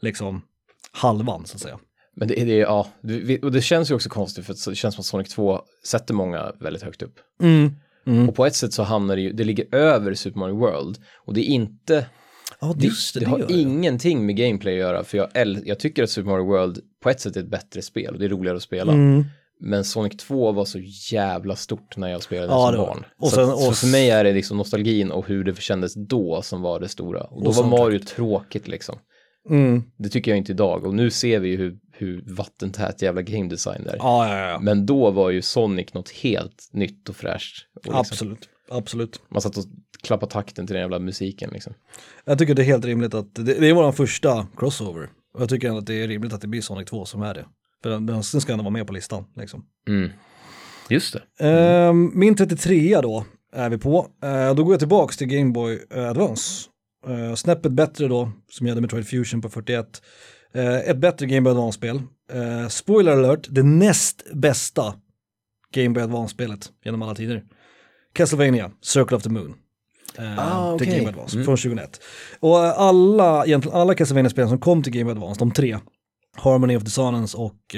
liksom halvan så att säga. Men det, det, ja, och det känns ju också konstigt för det känns som att Sonic 2 sätter många väldigt högt upp. Mm. Mm. Och på ett sätt så hamnar det ju, det ligger över Super Mario World. Och det är inte, Ja, det, det, det, har det. ingenting med gameplay att göra. För jag, jag tycker att Super Mario World på ett sätt är ett bättre spel och det är roligare att spela. Mm. Men Sonic 2 var så jävla stort när jag spelade Ja, som barn. Och så, sen- så och- för mig är det liksom nostalgin och hur det kändes då som var det stora. Och då Och var. Mario tråkigt liksom. Mm. Det tycker jag inte idag. Och nu ser vi ju hur, hur vattentät jävla game design är. Ja, ja, ja. Men då var ju Sonic något helt nytt och fräscht. Och liksom, Absolut, absolut. Man satt och klappade takten till den jävla musiken liksom. Jag tycker det är helt rimligt att, det, det är vår första crossover. Och jag tycker ändå att det är rimligt att det blir Sonic 2 som är det. För den, den ska ändå vara med på listan liksom. Mm. Just det. Ehm, min 33 då är vi på. Eh, då går jag tillbaks till Game Boy eh, Advance. Uh, snäppet bättre då, som jag hade Metroid Fusion på 41. Eh, ett bättre Game Boy Advance-spel. Eh, spoiler alert, det näst bästa Game Boy Advance-spelet genom alla tider. Castlevania, Circle of the Moon. Eh, Ah, Till okej. Game Advance, Mm. från 2001. Och alla, egentligen alla Castlevania-spel som kom till Game Advance, de tre, Harmony of Dissonance och,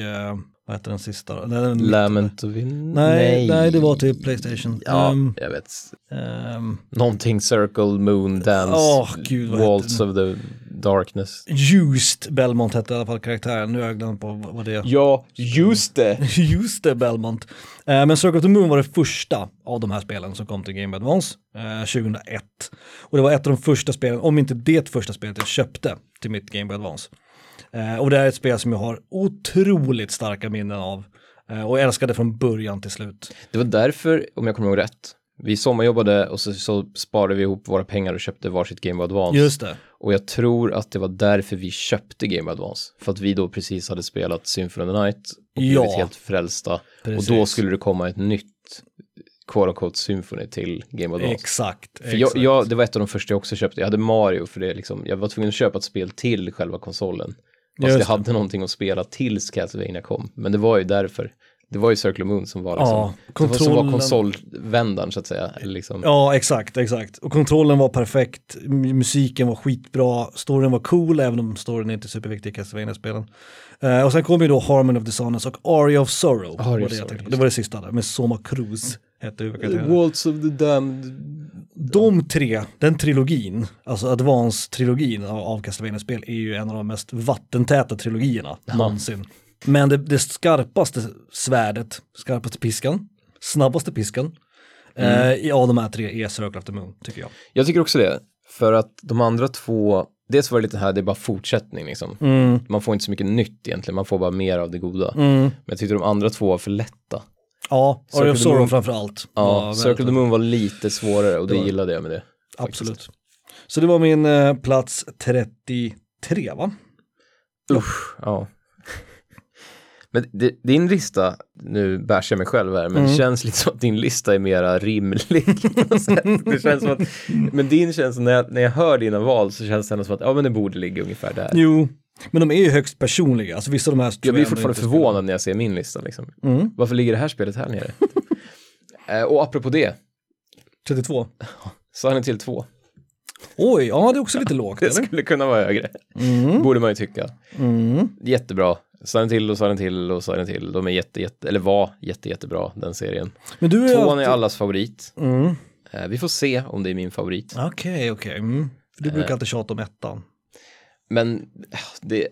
vad heter den sista? Den, den, Lament of in... Nej, nej, det var till Playstation. Ja, Ehm, jag vet. ehm, Någonting Circle, Moon, Dance, Åh, gud, Waltz of the Darkness. Just Belmont hette i alla fall karaktären, nu har jag glömt på vad det är. Ja, just det. Just det, Belmont. Eh, men Circle of the Moon var det första av de här spelen som kom till Game Advance eh, 2001. Och det var ett av de första spelen, om inte det första spelet jag köpte till mitt Game Boy Advance. Eh, och det är ett spel som jag har otroligt starka minnen av. Eh, och älskade från början till slut. Det var därför, om jag kommer ihåg rätt, vi sommarjobbade och så, så sparade vi ihop våra pengar och köpte varsitt Game Boy Advance. Just det. Och jag tror att det var därför vi köpte Game Boy Advance. För att vi då precis hade spelat Symphony of the Night och Ja. blivit helt frälsta. Precis. Och då skulle det komma ett nytt quote unquote Symphony till Game Boy Advance. Exakt. För jag, exakt. jag, det var ett av de första jag också köpte. Jag hade Mario för det liksom, jag var tvungen att köpa ett spel till själva konsolen. Fast Just jag det. hade någonting att spela tills Castlevania kom. Men det var ju därför. Det var ju Circle of Moon som var liksom, Ja, det var, som var kontrollen- konsolvändaren så att säga. Liksom. Ja, exakt, exakt. Och kontrollen var perfekt, musiken var skitbra, storyn var cool, även om storyn inte är superviktig i Castlevania-spelen. Eh, och sen kom ju då Harmony of Dissonance och Aria of Sorrow. Aria var of det, jag Sorrow, just det var det sista där, med Soma Cruz hette huvudkaraktären. Waltz of the Damned. De tre, den trilogin, alltså Advance-trilogin av, av Castlevania-spel är ju en av de mest vattentäta trilogierna någonsin. Men det, det skarpaste svärdet, skarpaste piskan, snabbaste piskan, eh, i av de här tre är Circle of the Moon, tycker jag. Jag tycker också det. För att de andra två, dels var det lite här, det är bara fortsättning liksom. Mm, Man får inte så mycket nytt egentligen, man får bara mer av det goda. mm. Men jag tyckte de andra två var för lätta. Ja, Circle of Sorrow framför allt. Ja, Circle of the Moon var lite svårare och det, Det var- gillade jag med det. faktiskt. Absolut. Så det var min eh, plats 33 va? Usch, ja. Men det, din lista, nu bärs jag mig själv här, men Mm. det känns lite som att din lista är mera rimlig. det känns som att, men din känns, när jag, när jag hör dina val så känns det ändå som att, ja men det borde ligga ungefär där. Jo, men de är ju högst personliga. Alltså vissa av de här Jag blir fortfarande förvånad när jag ser min lista liksom. Mm, Varför ligger det här spelet här nere? eh, och apropå det, 32. Silent Hill 2. Oj, ja det är också lite lågt Det eller? skulle kunna vara högre, Mm, borde man ju tycka. mm. Jättebra. Silent Hill och Silent Hill och Silent Hill, de är jätte, jätte, eller var jätte, jättebra den serien. Men du är Tvåan är alltid... allas favorit. Mm. Eh, vi får se om det är min favorit. Okej, okej. Mm. För du brukar alltid tjata om ettan. Men eh, det,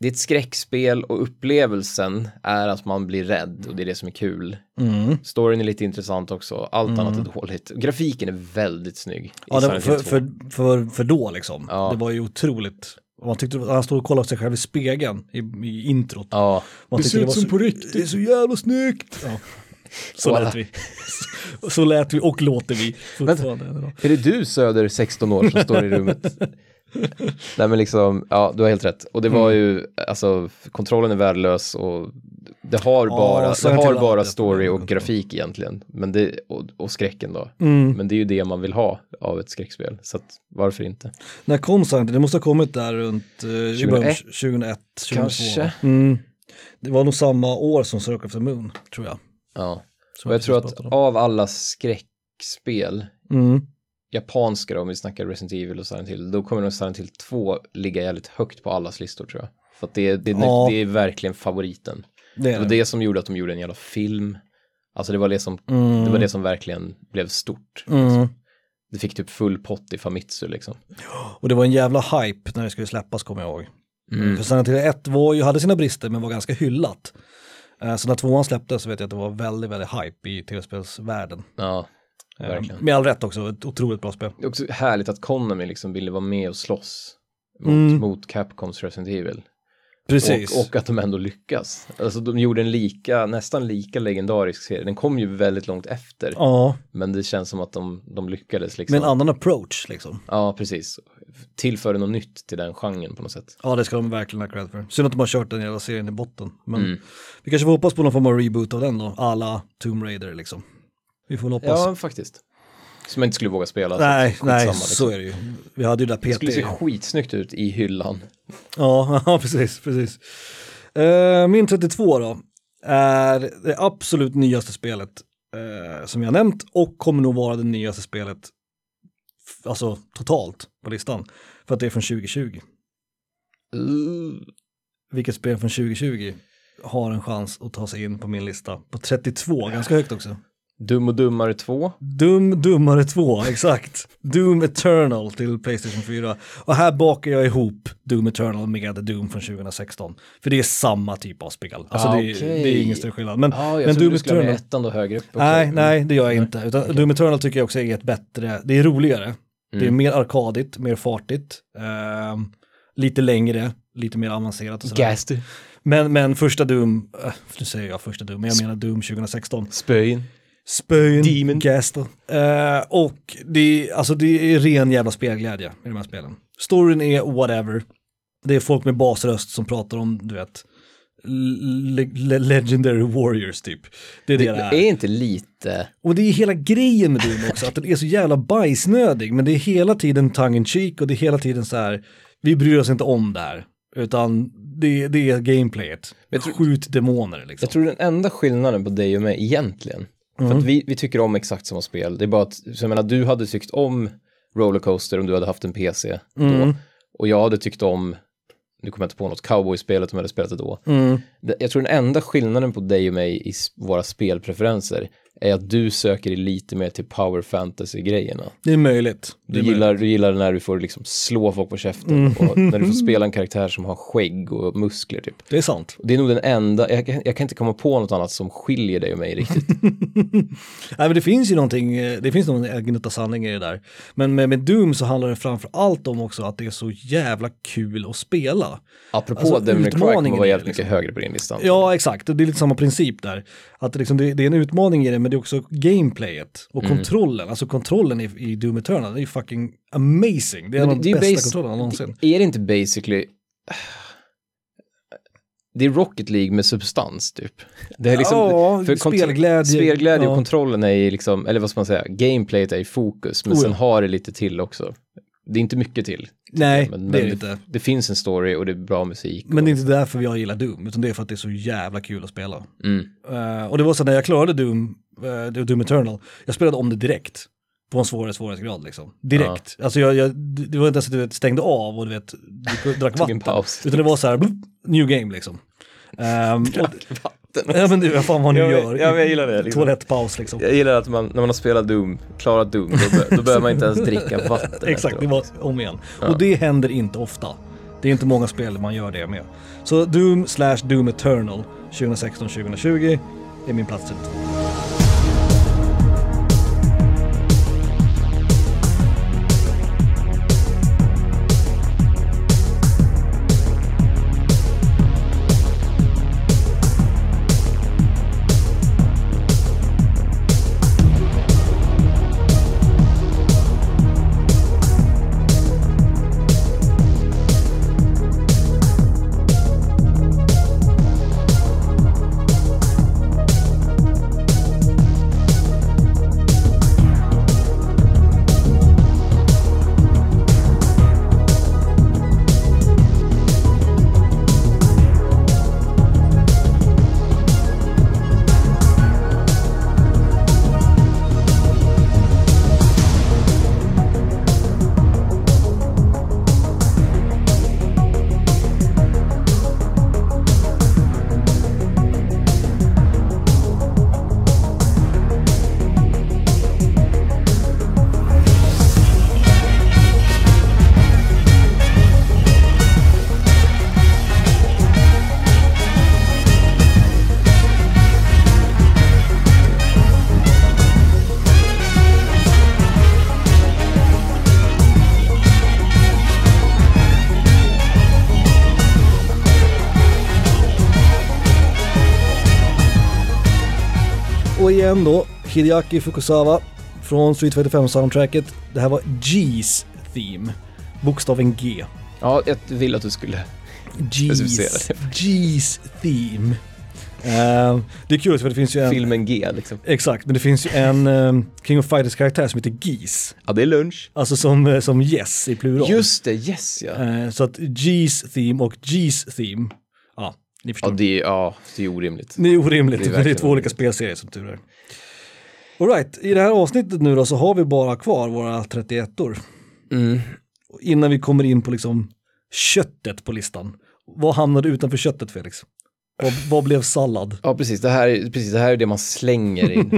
det är ett skräckspel och upplevelsen är att man blir rädd och det är det som är kul. Mm. Storyn är lite intressant också, allt annat är dåligt. Grafiken är väldigt snygg. Ja, det var för, Hill 2. för, för, för då liksom. Ja. Det var ju otroligt. Man tyckte, han stod och kollade sig själv i spegeln i, i introt. Ja, Man det ser ut som så- på riktigt. Det är så jävla snyggt. Ja. Så lät vi. Så, lät vi och låter vi idag. Är det du Söder, 16 år, som står i rummet? Nej men liksom, ja du har helt rätt. Och det var Mm. ju, alltså kontrollen är värdelös och det har Ja, bara, det har bara story och grafik egentligen. Men det, och, och skräcken då. Mm. Men det är ju det man vill ha av ett skräckspel. Så att, varför inte? När kom Silent? Det måste ha kommit där runt eh, i början av 2001? 2001, 2002. Kanske. Mm. Det var nog samma år som Circle of the Moon, tror jag. Ja. Som Och jag precis tror att av alla skräckspel, Mm. Japanska då, om vi snackar Resident Evil och Silent Hill, då kommer nog Silent Hill 2 ligga jävligt högt på allas listor tror jag. För att det, det, Ja. det är verkligen favoriten. Det Det var det. som gjorde att de gjorde en jävla film. Alltså det var det som, Mm. det var det som verkligen blev stort. Mm. Det fick typ full pott i Famitsu liksom. Och det var en jävla hype när det skulle släppas kommer jag ihåg. Mm. För Silent Hill 1 var ju, hade sina brister men var ganska hyllat. Eh, Så när tvåan släpptes så vet jag att det var väldigt, väldigt hype i tv-spelsvärlden. Ja, verkligen. Med all rätt också, ett otroligt bra spel. Det är också härligt att Konami liksom ville vara med och slåss mot, Mm. mot Capcoms Resident Evil. Precis. Och, och att de ändå lyckas. Alltså de gjorde en lika, nästan lika legendarisk serie. Den kom ju väldigt långt efter. Ja, Men det känns som att de, de lyckades liksom. med en annan approach liksom. Ja, precis. Tillförde något nytt till den genren på något sätt. Ja, det ska de verkligen ha cred för. Synd att de har kört den hela serien i botten. Men Mm. vi kanske får hoppas på någon form av reboot av den då, alla Tomb Raider liksom. Vi får hoppas. Ja, faktiskt. Som jag inte skulle våga spela. nej, så nej, skitsamma, så är det ju. Vi hade ju där Det skulle se PT. skitsnyggt ut i hyllan. Ja, ja, precis, precis. Eh, min 32 då är det absolut nyaste spelet eh, som jag nämnt och kommer nog vara det nyaste spelet, alltså totalt på listan. För att det är från 2020. Uh. Vilket spel från 2020 har en chans att ta sig in på min lista på 32, ganska högt också. Dum och Dummare 2. Dum Dummare 2, exakt. Doom Eternal till Playstation 4. Och här bakar jag ihop Doom Eternal med Doom från 2016. För det är samma typ av spel. Alltså Ah, det, är, okej. det är ingen större skillnad. Men, Ja, jag men Doom du skulle ha med Eternal, ettan då högre upp. också. nej, Mm. nej det gör jag inte. Utan Doom Eternal tycker jag också är ett bättre, det är roligare. Det är Mm. mer arkadigt, mer fartigt. ehm, lite längre, lite mer avancerat och sådär. Gaster. Men, men första Doom, äh, nu säger jag första Doom, men jag menar Doom 2016. Spöin. Spöin, Demon. Gaster. Eh, och det, är- alltså det är ren jävla spelglädje i de här spelen. Storyn är whatever. Det är folk med basröst som pratar om, du vet, le le legendary warriors typ. Det är det det, Det är. är inte lite... Och det är hela grejen med Doom också, att den är så jävla bajsnödig, men det är hela tiden tongue in cheek och det är hela tiden så här, vi bryr oss inte om det här, utan det, det är gameplayet. Jag tror- Skjut demoner liksom. Jag tror den enda skillnaden på dig och mig egentligen, för Mm. att vi, vi tycker om exakt samma spel, det är bara att, så jag menar, du hade tyckt om Rollercoaster om du hade haft en PC då, Mm. och jag hade tyckt om, nu kommer jag inte på något, cowboy-spelet om jag hade spelat det då. Mm. Jag tror den enda skillnaden på dig och mig i våra spelpreferenser är att du söker dig lite mer till power fantasy-grejerna. Det är möjligt. Det Du är möjligt. gillar, du gillar när du får liksom slå folk på käften och när du får spela en karaktär som har skägg och muskler typ. Det är sant. Det är nog den enda, jag, kan- jag kan inte komma på något annat som skiljer dig och mig riktigt. Nej, men det finns ju någonting, det finns någon gnutta sanning i det där. Men med, med Doom så handlar det framför allt om också att det är så jävla kul att spela. Apropå Alltså, Devil Cry kommer vara jävligt liksom- mycket högre på din lista. Ja, exakt. Det är lite samma princip där. Att det, liksom, det, det är en utmaning i det, men det är också gameplayet och Mm. kontrollen. Alltså kontrollen i, i Doom Eternal, det är ju fucking amazing. Det är en av de ju bästa kontrollerna någonsin. Är det inte basically det är Rocket League med substans typ. Det är liksom, Ja, för spelglädje. spelglädje och Ja. kontrollen är liksom, eller vad ska man säga, gameplayet är i fokus, men Oh ja. sen har det lite till också. Det är inte mycket till. Nej, men, det är men det inte. Det finns en story och det är bra musik. Men och, det är inte därför jag gillar Doom, utan det är för att det är så jävla kul att spela. mm, Eh, och det var så när jag klarade Doom, uh, Doom Eternal, jag spelade om det direkt. På en svårare svårighetsgrad liksom. Direkt. Alltså jag, jag, det var inte ens att du vet, stängde av och du vet, du drack vatten. paus. Utan det var så här, blup, new game liksom. Um, och, Vatten. ja men du, vad fan vad ni Ja, gör. ja, men jag gillar det, liksom. Toalettpaus liksom. Jag gillar att man, när man har spelat Doom, klarat Doom, då, då behöver man inte ens dricka vatten. Exakt, det var om igen. Och det händer inte ofta. Det är inte många spel man gör det med. Så Doom slash Doom Eternal 2016-2020 är min plats 32. Återigen då, Hideaki Fukusawa från Street Fighter 5 soundtracket. Det här var G's Theme, bokstaven G. Ja, jag vill att du skulle G's. G's Theme. Eh, det är kul för det finns ju en, Filmen G liksom. exakt, men det finns ju en eh, King of Fighters karaktär som heter Geese. Ja, det är lunch. Alltså som, eh, som Yes i plural. Just det, yes ja. Eh, så att G's Theme och G's Theme, ni förstår. Ja, det är, ja, det är orimligt. Det är orimligt, Det är det är, två olika spelserier som tur är. Alright, i det här avsnittet nu då så har vi bara kvar våra 31or. Mm. Innan vi kommer in på liksom köttet på listan. Vad hamnade utanför köttet Felix? Vad, vad blev sallad? Ja, precis. Det här, är- precis. det här är det man slänger in.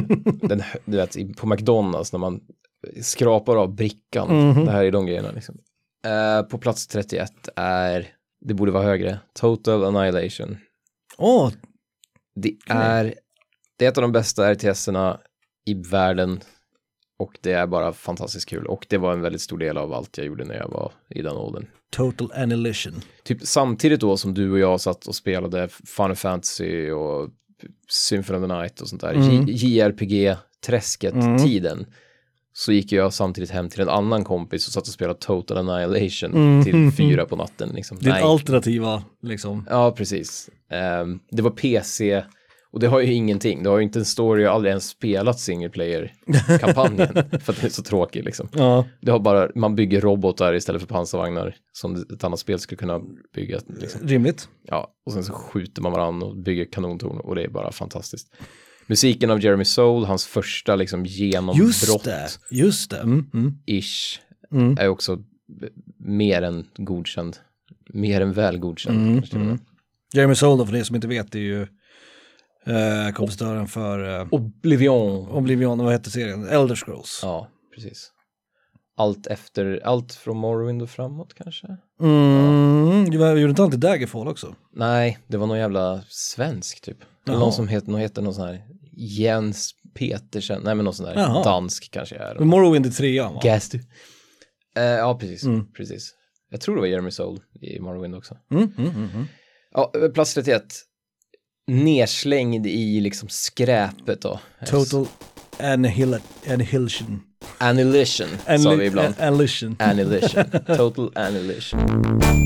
Den, du vet, på McDonalds när man skrapar av brickan. Mhm. Det här är de grejerna. Liksom. Eh, på plats 31 är, det borde vara högre, Total Annihilation. Åh, Det är, det är ett av de bästa RTS-erna i världen och det är bara fantastiskt kul. Och det var en väldigt stor del av allt jag gjorde när jag var i den åldern. Total Annihilation. Typ samtidigt då som du och jag satt och spelade Final Fantasy och Symphony of the Night och sånt där, Mm. JRPG-träsket-tiden, så gick jag samtidigt hem till en annan kompis och satt och spelade Total Annihilation Mm. till fyra på natten. Liksom. Ditt Nej. alternativa liksom. Ja, precis. Ehm, det var PC och det har ju ingenting. Det har ju inte en story, jag har aldrig ens spelat single player-kampanjen för att den är så tråkig liksom. Ja, Det har bara, man bygger robotar istället för pansarvagnar som ett annat spel skulle kunna bygga. Liksom. rimligt. Ja, och sen så skjuter man varandra och bygger kanontorn och det är bara fantastiskt. Musiken av Jeremy Soule, hans första liksom Just genombrott det, just det. Mm, mm, ish, mm. är också mer än godkänd. Mer än väl godkänd. Mm, mm. Jeremy Soule för er som inte vet, är ju eh, kompositören för eh, Oblivion. Oblivion, vad hette serien? Elder Scrolls. Ja, precis. Allt efter, allt från Morrowind och framåt kanske? Mm, det var- gjorde inte han till Daggerfall också? Nej, det var någon jävla svensk typ. Eller någon som heter, någon heter någon sån här Jens Petersen, nej men någon sån där Jaha. dansk kanske är. Men Morrowind i trean va? Gastu. Eh, ja, precis, Mm. precis. Jag tror det var Jeremy Soule i Morrowind också. Mm, mm, mm, mm. Ja, eh, plats 31. Nerslängd i liksom skräpet då. Total annihil- annihilation. Annihilation, sa vi ibland. Annihilation. Annihilation. Total annihilation.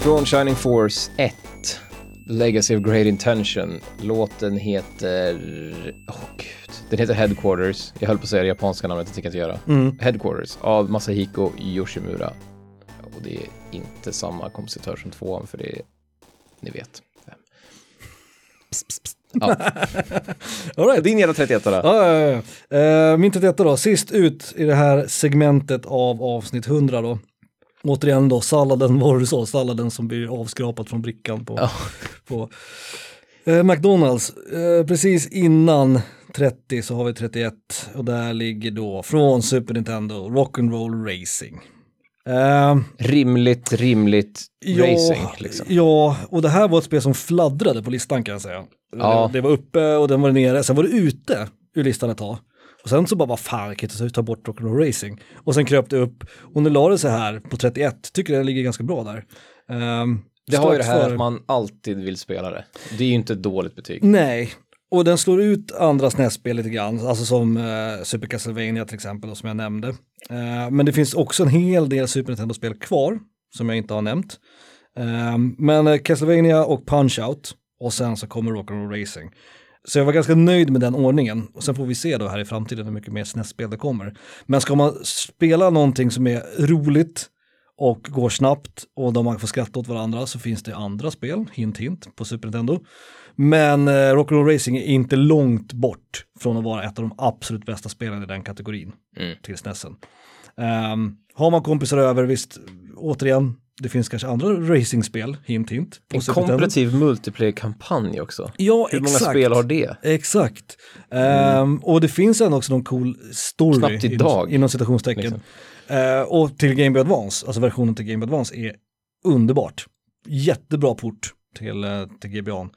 Från Shining Force 1, Legacy of Great Intention. Låten heter... Åh gud. Den heter Headquarters. Jag höll på att säga det japanska namnet, det tänker jag inte göra. Mm. Headquarters av Masahiko Yoshimura. Och det är inte samma kompositör som tvåan, för det är... Ni vet. Psst, psst, psst. Ja. All right. Din jävla 31 då? Ja, ja, ja, ja. Eh, min 31 då, sist ut i det här segmentet av avsnitt 100 då. Återigen då, salladen, vad var du sa, salladen som blir avskrapat från brickan på, Ja. på eh, McDonalds. Eh, precis innan 30 så har vi 31 och där ligger då från Super Nintendo Rock'n'Roll Racing. Eh, Rimligt, rimligt Ja, racing liksom. ja, och det här var ett spel som fladdrade på listan kan jag säga. Ja. Det, det var uppe och den var nere, sen var det ute ur listan ett tag. Och sen så bara, vad fan, jag kan inte ta bort Rock'n'Roll Racing. Och sen kröp det upp, och nu la det sig här på 31, tycker den ligger ganska bra där. Ehm, Det har ju det här före- att man alltid vill spela det. Det är ju inte ett dåligt betyg. Nej, och den slår ut andra SNES-spel lite grann, alltså som eh, Super Castlevania till exempel, som jag nämnde. Eh, men det finns också en hel del Super Nintendo-spel kvar, som jag inte har nämnt. Eh, men Castlevania och Punch-Out, och sen så kommer Rock'n'Roll Racing. Så jag var ganska nöjd med den ordningen. Och sen får vi se då här i framtiden hur mycket mer SNES-spel det kommer. Men ska man spela någonting som är roligt och går snabbt och de man får skratta åt varandra så finns det andra spel, hint hint, på Super Nintendo. Men eh, Rock'n'Roll Racing är inte långt bort från att vara ett av de absolut bästa spelen i den kategorin Mm. till SNESen. Um, har man kompisar över, visst, återigen, det finns kanske andra racingspel, hint hint. En komparativ multiplayer-kampanj också. Ja, Hur många exakt. spel har det? Exakt. Ehm, och det finns ändå också någon cool story inom, idag, inom citationstecken. liksom. Eh, och till Game Boy Advance, alltså versionen till Game Boy Advance är underbart. Jättebra port till, uh, till GBA.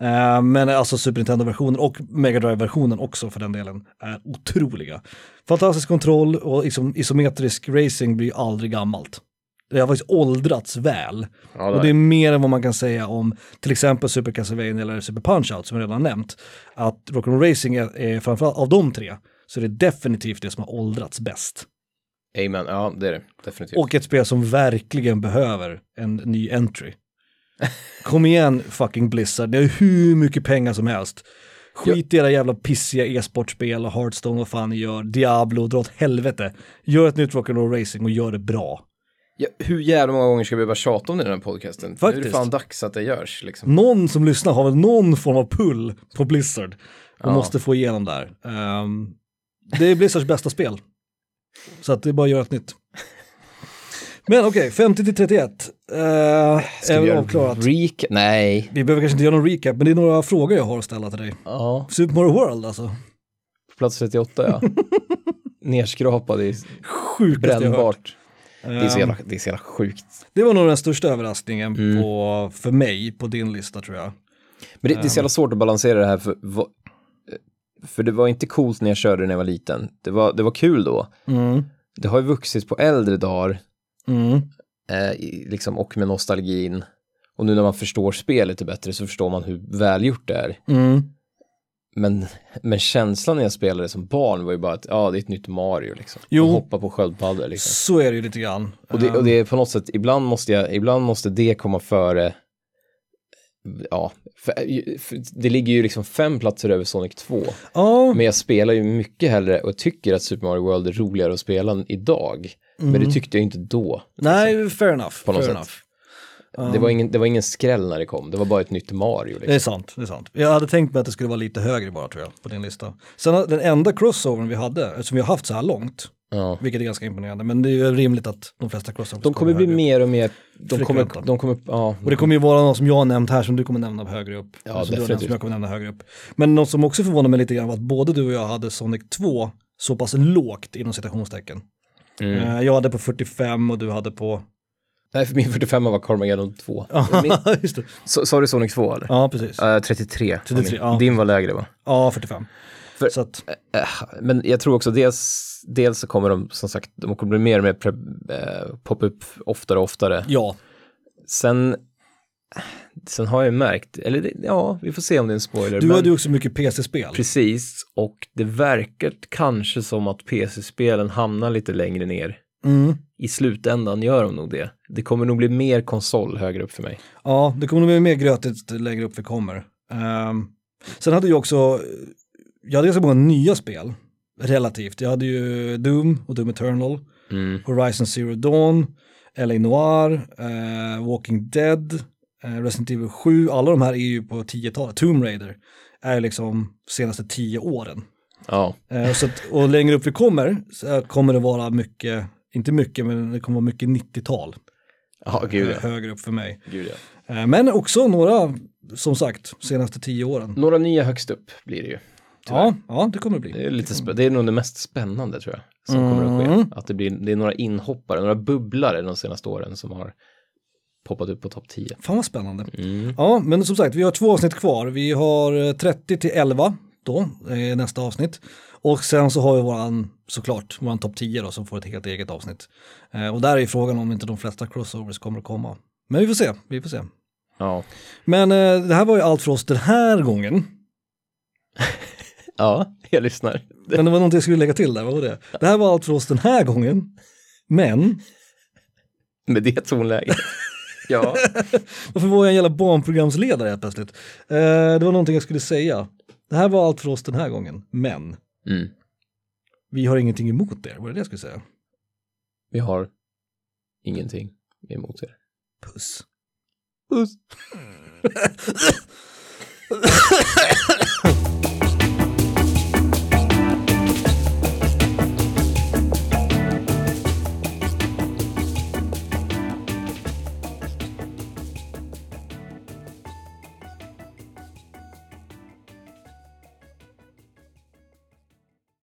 Eh, men alltså Super Nintendo-versionen och Mega Drive-versionen också för den delen är otroliga. Fantastisk kontroll och liksom isometrisk racing blir aldrig gammalt. Det har faktiskt åldrats väl. Ja, Och det är mer än vad man kan säga om till exempel Super Castlevania eller Super Punch-Out som jag redan nämnt. Att Rock'n'Roll Racing är, är framförallt av de tre så är det definitivt det som har åldrats bäst. Amen, ja det är det definitivt. Och ett spel som verkligen behöver en ny entry. Kom igen fucking Blizzard, ni har hur mycket pengar som helst. Skit i era jävla pissiga e-sportspel och Hearthstone, vad fan ni gör, Diablo, dra åt helvete. Gör ett nytt Rock'n'Roll Racing och gör det bra. Ja, hur jävla många gånger ska vi behöva tjata om det i den här podcasten? Nu är det Faktiskt. fan dags att det görs liksom. någon som lyssnar har väl någon form av pull på Blizzard och Ja. måste få igenom där. Ehm, det är Blizzards bästa spel. Så att det är bara att göra ett nytt. Men okej, 50 till 31. Uh, Ska är vi göra avklarat. Recap? Nej. Vi behöver kanske inte göra någon recap, men det är några frågor jag har att ställa till dig. Ja, Super Mario World alltså. på plats 38 ja. Nerskrapad i Sjukaste brännbart. Det är, så Ehm, jävla, det är så jävla sjukt. det var nog den största överraskningen Mm. på, för mig på din lista tror jag. Men det, det är så jävla svårt att balansera det här för, för det var inte coolt när jag körde när jag var liten. Det var, det var kul då. Mm. Det har ju vuxit på äldre dagar Mm. eh, liksom, och med nostalgin. Och nu när man förstår spelet lite bättre så förstår man hur välgjort det är. Mm. Men, men känslan när jag spelade som barn var ju bara att ja, det är ett nytt Mario liksom. Jo. Och hoppa på sköldpaddor liksom. Så är det ju lite grann. Och det, Ehm, och det är på något sätt, ibland måste jag, ibland måste det komma före, ja, för, för det ligger ju liksom fem platser över Sonic 2. ja, Men jag spelar ju mycket hellre och tycker att Super Mario World är roligare att spela idag. Men det tyckte jag inte då. nej, fair enough. På något fair sätt. enough. Det, var ingen, det var ingen skräll när det kom, det var bara ett nytt Mario. Det Liksom. är sant, det är sant. Jag hade tänkt mig att det skulle vara lite högre bara tror jag på din lista. Sen den enda crossovern vi hade, som vi har haft så här långt, Ja. vilket är ganska imponerande, men det är ju rimligt att de flesta crossovers De kommer bli mer och mer, de kommer, de kommer, ja. Och det kommer ju vara någon som jag har nämnt här som du kommer nämna högre upp. Ja, nämnt definitivt. Som jag kommer nämna högre upp. Men något som också förvånar mig lite grann var att både du och jag hade Sonic 2 så pass lågt inom citationstecken. Mm. Eh, Jag hade på 45 och du hade på... Nej, för min 45 var Carmageddon 2. Min, Just det. så, sa du Sonic 2 eller? Ja, precis. Eh, 33. 33, ja. Din var lägre va? Ja, 45. För- Så att, Eh, Men jag tror också dels, dels så kommer de som sagt, de kommer bli mer och mer pre- eh, poppa upp oftare och oftare. ja, Sen, sen har jag märkt, eller ja, vi får se om det är en spoiler. du men, hade ju också mycket PC-spel. Precis, och det verkar kanske som att PC-spelen hamnar lite längre ner. Mm. I slutändan gör de nog det. Det kommer nog bli mer konsol högre upp för mig. Ja, det kommer nog bli mer grötigt längre upp vi kommer. Ehm, sen hade jag också, jag hade ganska många nya spel, relativt. Jag hade ju Doom och Doom Eternal, Mm. Horizon Zero Dawn, LA Noir, eh, Walking Dead, eh, Resident Evil 7, alla de här är ju på 10-talet. Tomb Raider är liksom senaste 10 åren. Ja, Eh, så att, och längre upp vi kommer så kommer det vara mycket, inte mycket, men det kommer vara mycket 90-tal. Ja gud eh, ja. högre upp för mig. Gud, ja. Eh, Men också några, som sagt, senaste tio åren. Några nya högst upp blir det ju. Ja, ja, det kommer det bli. Det är, lite det är nog det mest spännande tror jag, som kommer att Mm. ske. Att det, blir, det är några inhoppare, några bubblare de senaste åren som har poppat upp på topp 10. Fan vad spännande. Mm. Ja, men som sagt, vi har två avsnitt kvar. Vi har eh, 30 till 11 då, eh, nästa avsnitt. Och sen så har vi våran, såklart, våran topp 10 då, som får ett helt eget avsnitt. Eh, och där är ju frågan om inte de flesta crossovers kommer att komma. Men vi får se, vi får se. Ja. Men eh, det här var ju allt för oss den här gången. ja, jag lyssnar. Men det var någonting jag skulle lägga till där, vad var det? Det här var allt för oss den här gången. Men, Med det tonläget. ja. varför var jag en jävla barnprogramsledare helt plötsligt? Eh, det var någonting jag skulle säga. Det här var allt för oss den här gången, men Mm. Vi har ingenting emot er, var det det jag skulle säga? Vi har ingenting emot er. Puss. Puss.